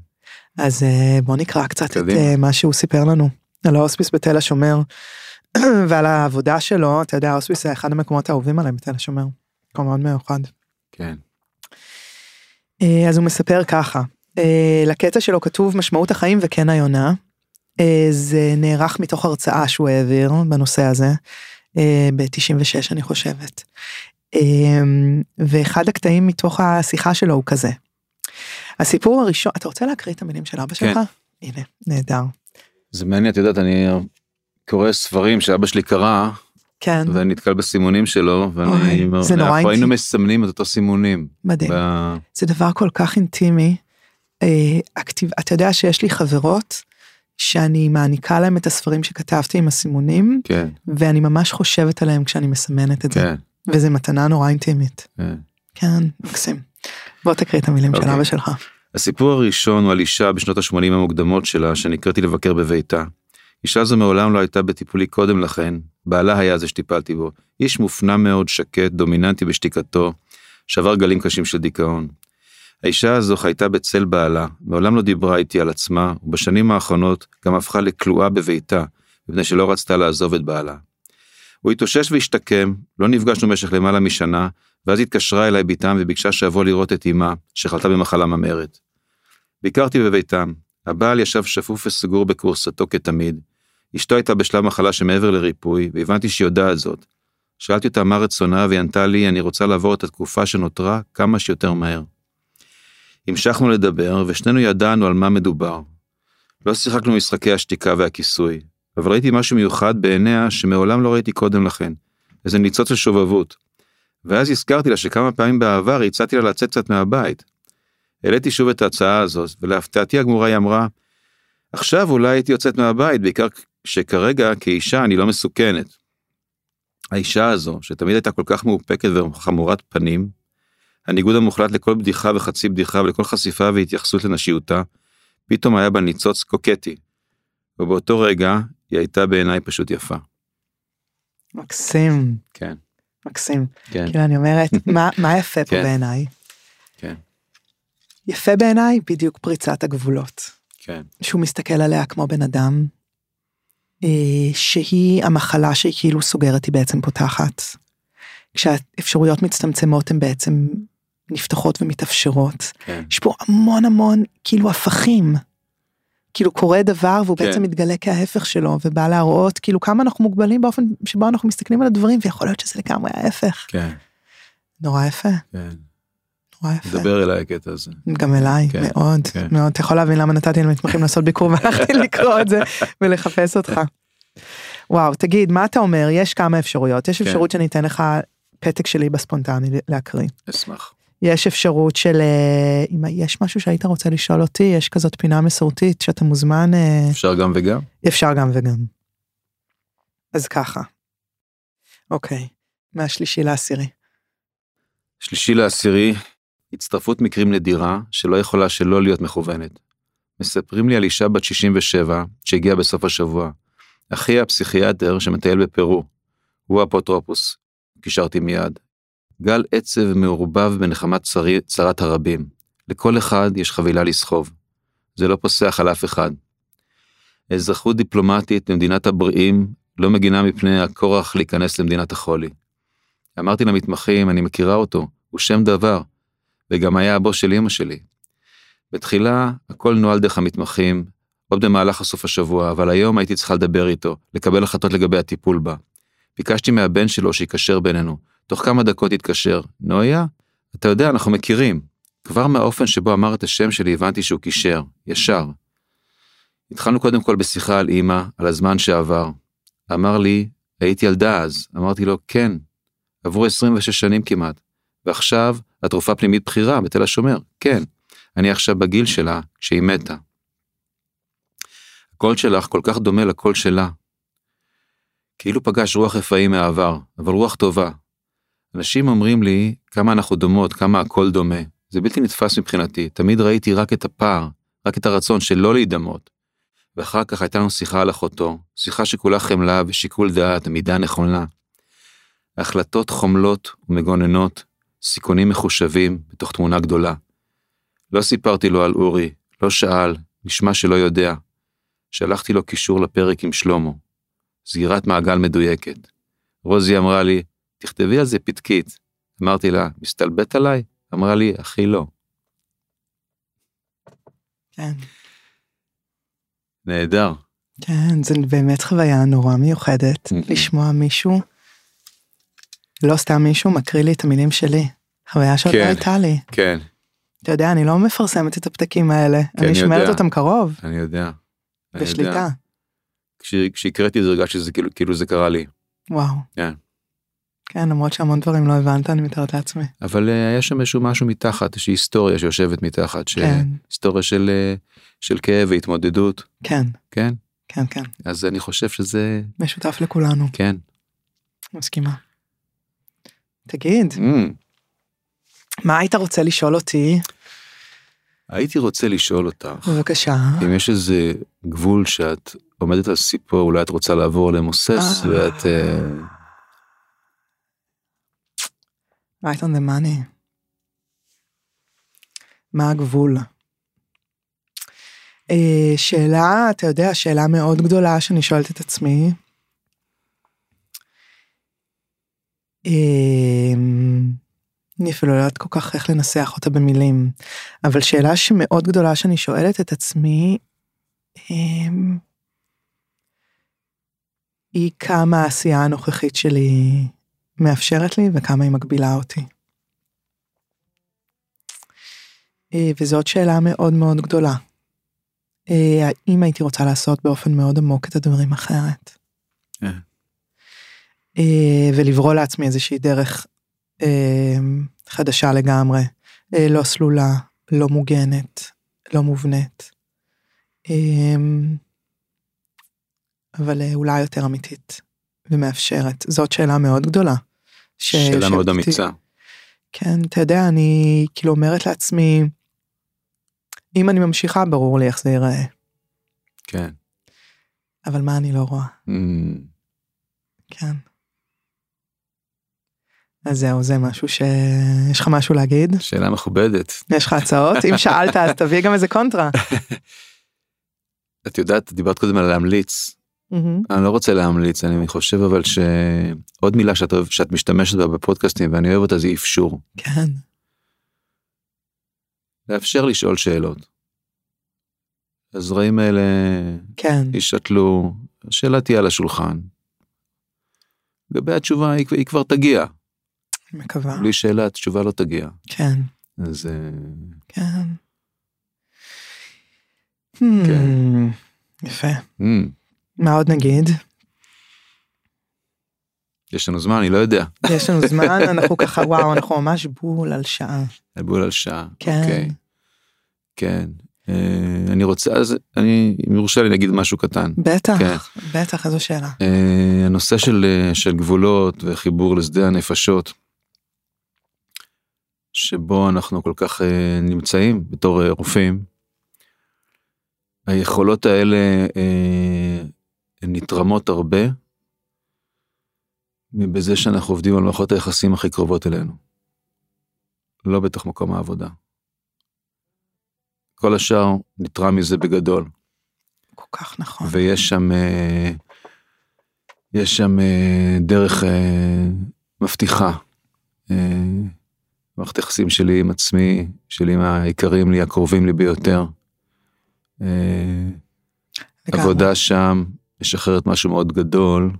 אז אה, בוא נקרא קצת את. אה, מה שהוא סיפר לנו על ההוספיס בתל השומר ועל העבודה שלו, אתה יודע, ההוספיס זה אחד המקומות האהובים עליהם בתל השומר. מקום מאוד מיוחד. כן, אה, אז הוא מספר ככה, אה, לקטע שלו כתוב משמעות החיים וכן היונה. אה, זה נערך מתוך הרצאה שהוא העביר בנושא הזה, ב-96 אני חושבת. אה, ואחד הקטעים מתוך השיחה שלו הוא כזה. הסיפור הראשון, אתה רוצה להקריא את המילים של אבא שלך? הנה, נהדר. זה מעניין, את יודעת, אני קורא ספרים שאבא שלי קרא, כן, ואני נתקל בסימונים שלו, ואני אומר, זה נורא אנחנו היינו מסמנים את אותו סימונים. מדהים. ב- זה דבר כל כך אינטימי. אה, הכתיב, אתה יודע שיש לי חברות שאני מעניקה להם את הספרים שכתבתי עם הסימונים, כן, ואני ממש חושבת עליהם כשאני מסמנת את זה. וזו מתנה נורא אינטימית. כן. כן, מקסים. בוא תקריא את המילים של אוקיי. אבא שלך. הסיפור הראשון הוא על אישה בשנות ה-80 המוקדמות שלה, שנקראתי לבקר בביתה. אישה זו מעולם לא הייתה בטיפולי קודם לכן, בעלה היה זה שטיפלתי בו. איש מופנם מאוד, שקט, דומיננטי בשתיקתו, שבר גלים קשים של דיכאון. האישה הזו חייתה בצל בעלה, מעולם לא דיברה איתי על עצמה, ובשנים האחרונות גם הפכה לכלואה בביתה, מפני שלא רצתה לעזוב את בעלה. הוא התאושש והשתקם, לא נפגשנו במשך למעלה משנה, ואז התקשרה אליי בתם וביקשה שאבוא לראות את אמה, שחלתה במחלה ממארת. ביקרתי בביתם, הבעל ישב שפוף וסגור בכורסתו כתמיד, אשתו הייתה בשלב מחלה שמעבר לריפוי, והבנתי שהיא יודעת זאת. שאלתי אותה מה רצונה, והיא ענתה לי, אני רוצה לעבור את התקופה שנותרה כמה שיותר מהר. המשכנו לדבר, ושנינו ידענו על מה מדובר. לא שיחקנו משחקי השתיקה והכיסוי, אבל ראיתי משהו מיוחד בעיניה שמעולם לא ראיתי קודם לכן, איזה ניצוץ של שובבות. ואז הזכרתי לה שכמה פעמים בעבר הצעתי לה לצאת קצת מהבית. העליתי שוב את ההצעה הזאת, ולהפתעתי הגמורה היא אמרה, עכשיו אולי הייתי יוצאת מהבית, בעיקר שכרגע כאישה אני לא מסוכנת. האישה הזו, שתמיד הייתה כל כך מאופקת וחמורת פנים, הניגוד המוחלט לכל בדיחה וחצי בדיחה ולכל חשיפה והתייחסות לנשיותה, פתאום היה בה ניצוץ קוקטי. ובאותו רגע היא הייתה בעיניי פשוט יפה. מקסים, כן, מקסים. כן, כאילו אני אומרת, מה, מה יפה פה כן. בעיניי? כן, יפה בעיניי בדיוק פריצת הגבולות. כן, שהוא מסתכל עליה כמו בן אדם, אה, שהיא המחלה שהיא כאילו סוגרת היא בעצם פותחת. כשהאפשרויות מצטמצמות הן בעצם נפתחות ומתאפשרות. כן, יש פה המון המון כאילו הפכים. כאילו קורה דבר והוא כן. בעצם מתגלה כהפך שלו ובא להראות כאילו כמה אנחנו מוגבלים באופן שבו אנחנו מסתכלים על הדברים ויכול להיות שזה לגמרי ההפך. כן, נורא יפה, כן. נורא יפה. דבר אליי הקטע הזה. גם אליי, כן, מאוד, כן. מאוד. אתה יכול להבין למה נתתי למתמחים לעשות ביקור והלכתי לקרוא את זה ולחפש אותך. וואו, תגיד, מה אתה אומר? יש כמה אפשרויות. יש כן. אפשרות שאני אתן לך פתק שלי בספונטני להקריא. אשמח. יש אפשרות של, אה, אם יש משהו שהיית רוצה לשאול אותי, יש כזאת פינה מסורתית שאתה מוזמן, אה, אפשר גם וגם? אפשר גם וגם. אז ככה. אוקיי, מהשלישי לעשירי. שלישי לעשירי, הצטרפות מקרים נדירה שלא יכולה שלא להיות מכוונת. מספרים לי על אישה בת 67 שהגיעה בסוף השבוע. אחי הפסיכיאטר שמטייל בפרו. הוא האפוטרופוס. קישרתי מיד. גל עצב מעורבב בנחמת צרי, צרת הרבים. לכל אחד יש חבילה לסחוב. זה לא פוסח על אף אחד. אזרחות דיפלומטית במדינת הבריאים לא מגינה מפני הכורח להיכנס למדינת החולי. אמרתי למתמחים, אני מכירה אותו, הוא שם דבר, וגם היה הבוס של אמא שלי. בתחילה הכל נוהל דרך המתמחים, עוד במהלך הסוף השבוע, אבל היום הייתי צריכה לדבר איתו, לקבל החלטות לגבי הטיפול בה. ביקשתי מהבן שלו שיקשר בינינו, תוך כמה דקות התקשר, נויה, אתה יודע, אנחנו מכירים. כבר מהאופן שבו אמר את השם שלי הבנתי שהוא קישר, ישר. התחלנו קודם כל בשיחה על אמא, על הזמן שעבר. אמר לי, הייתי ילדה אז. אמרתי לו, כן, עברו 26 שנים כמעט. ועכשיו, התרופה פנימית בכירה בתל השומר, כן. אני עכשיו בגיל שלה, כשהיא מתה. הקול שלך כל כך דומה לקול שלה. כאילו פגש רוח רפאים מהעבר, אבל רוח טובה. אנשים אומרים לי כמה אנחנו דומות, כמה הקול דומה. זה בלתי נתפס מבחינתי, תמיד ראיתי רק את הפער, רק את הרצון שלא להידמות. ואחר כך הייתה לנו שיחה על אחותו, שיחה שכולה חמלה ושיקול דעת, מידה נכונה. החלטות חומלות ומגוננות, סיכונים מחושבים בתוך תמונה גדולה. לא סיפרתי לו על אורי, לא שאל, נשמע שלא יודע. שלחתי לו קישור לפרק עם שלמה. סגירת מעגל מדויקת. רוזי אמרה לי, תכתבי על זה פתקית. אמרתי לה, מסתלבט עליי? אמרה לי, אחי לא. כן. נהדר. כן, זו באמת חוויה נורא מיוחדת. לשמוע מישהו, לא סתם מישהו מקריא לי את המילים שלי. חוויה שעוד לא כן. הייתה לי. כן, אתה יודע, אני לא מפרסמת את הפתקים האלה, אני אני שומרת. אותם קרוב, אני יודע. בשליטה. כש- כשהקראתי את זה הרגשתי שזה כאילו, כאילו זה קרה לי. וואו. כן. כן, למרות שהמון דברים לא הבנת, אני מתארת לעצמי. אבל אה, היה שם איזשהו משהו מתחת, איזושהי היסטוריה שיושבת מתחת, ש... כן. היסטוריה של, אה, של כאב והתמודדות, כן, כן? כן, כן. אז אני חושב שזה, משותף לכולנו, כן. מסכימה. תגיד, Mm. מה היית רוצה לשאול אותי? הייתי רוצה לשאול אותך, בבקשה. אם יש איזה גבול שאת עומדת על סיפו, אולי את רוצה לעבור למוסס, אה. ואת... אה, right on the money. מה הגבול? אה, שאלה, אתה יודע, שאלה מאוד גדולה שאני שואלת את עצמי. אה, אני אפילו לא יודעת כל כך איך לנסח אותה במילים, אבל שאלה שמאוד גדולה שאני שואלת את עצמי, אה, היא כמה העשייה הנוכחית שלי מאפשרת לי וכמה היא מגבילה אותי. אה, וזאת שאלה מאוד מאוד גדולה. אה, האם הייתי רוצה לעשות באופן מאוד עמוק את הדברים אחרת? אה, ולברוא לעצמי איזושהי דרך חדשה לגמרי, לא סלולה, לא מוגנת, לא מובנית. אבל אולי יותר אמיתית ומאפשרת. זאת שאלה מאוד גדולה. שאלה מאוד אמיצה. כן, אתה יודע, אני כאילו אומרת לעצמי, אם אני ממשיכה, ברור לי איך זה ייראה, כן. אבל מה אני לא רואה, Mm. כן. אז זהו, זה משהו ש... יש לך משהו להגיד? שאלה מכובדת. יש לך הצעות? אם שאלת, אז תביא גם איזה קונטרה. את יודעת, דיברת קודם על להמליץ. מהמם. אני לא רוצה להמליץ, אני חושב אבל שעוד מילה שאת, אוהב- שאת משתמשת בה בפודקאסטים ואני אוהב אותה זה אפשור. כן, לאפשר לשאול שאלות. הזרעים האלה כן, יישתלו, השאלה תהיה על השולחן. לגבי התשובה היא, היא כבר תגיע, מקווה. בלי שאלה התשובה לא תגיע. כן, אז אה, כן. Hmm, יפה. mm, מה עוד נגיד? יש לנו זמן, אני לא יודע. יש לנו זמן, אנחנו ככה, וואו, אנחנו ממש בול על שעה. בול על שעה. כן. אוקיי. כן. אה, אני רוצה, אז אני, אם יורשה לי להגיד משהו קטן. בטח, כן. בטח, איזו שאלה. אה, הנושא של, אה, של גבולות וחיבור לשדה הנפשות, שבו אנחנו כל כך אה, נמצאים בתור אה, רופאים, היכולות האלה אה, נתרמות הרבה בזה שאנחנו עובדים על מערכות היחסים הכי קרובות אלינו. לא בתוך מקום העבודה. כל השאר נתרם מזה בגדול. כל כך נכון. ויש שם אה, יש שם אה, דרך אה, מבטיחה. מערכת יחסים שלי עם עצמי, שלי עם היקרים לי, הקרובים לי ביותר. עבודה שם משחררת משהו מאוד גדול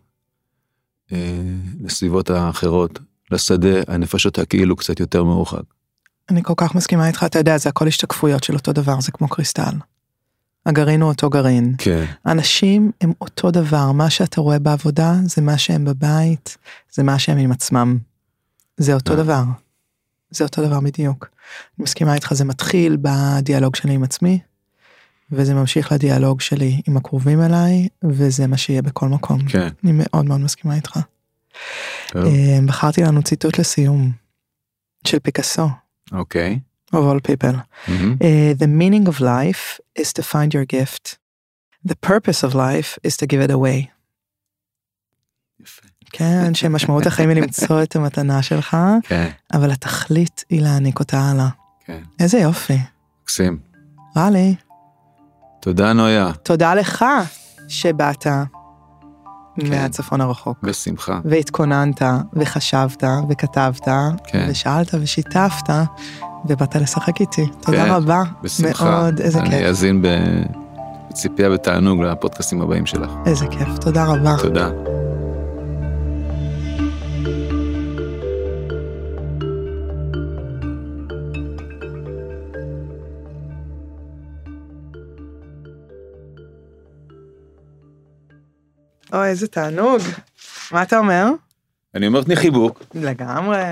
אה, לסביבות האחרות, לשדה הנפשות הכאילו קצת יותר מרוחק. אני כל כך מסכימה איתך, אתה יודע, זה הכל השתקפויות של אותו דבר, זה כמו קריסטל. הגרעין הוא אותו גרעין. כן, אנשים הם אותו דבר, מה שאתה רואה בעבודה זה מה שהם בבית, זה מה שהם עם עצמם. זה אותו אה. דבר. זה אותו דבר בדיוק. אני מסכימה איתך, זה מתחיל בדיאלוג שלי עם עצמי, וזה ממשיך לדיאלוג שלי עם הקרובים אליי, וזה מה שיהיה בכל מקום. כן. אני מאוד מאוד מסכימה איתך. טוב, אה, בחרתי לנו ציטוט לסיום, של פיקאסו, אוקיי. of all people. מהמם. Uh, the meaning of life is to find your gift. The purpose of life is to give it away. יפה. כן, שמשמעות החיים היא למצוא את המתנה שלך, כן, אבל התכלית היא להעניק אותה הלאה. כן. איזה יופי. מקסים. רע לי. תודה נויה, תודה לך שבאת כן. מהצפון הרחוק. בשמחה. והתכוננת, וחשבת, וכתבת, כן. ושאלת ושיתפת, ובאת לשחק איתי. תודה כן, רבה. בשמחה. מאוד, איזה אני כיף. אאזין ב- בציפייה ותענוג לפודקאסטים הבאים שלך. איזה כיף. תודה רבה. תודה. אוי, איזה תענוג. מה אתה אומר? אני אומר תני חיבוק. לגמרי.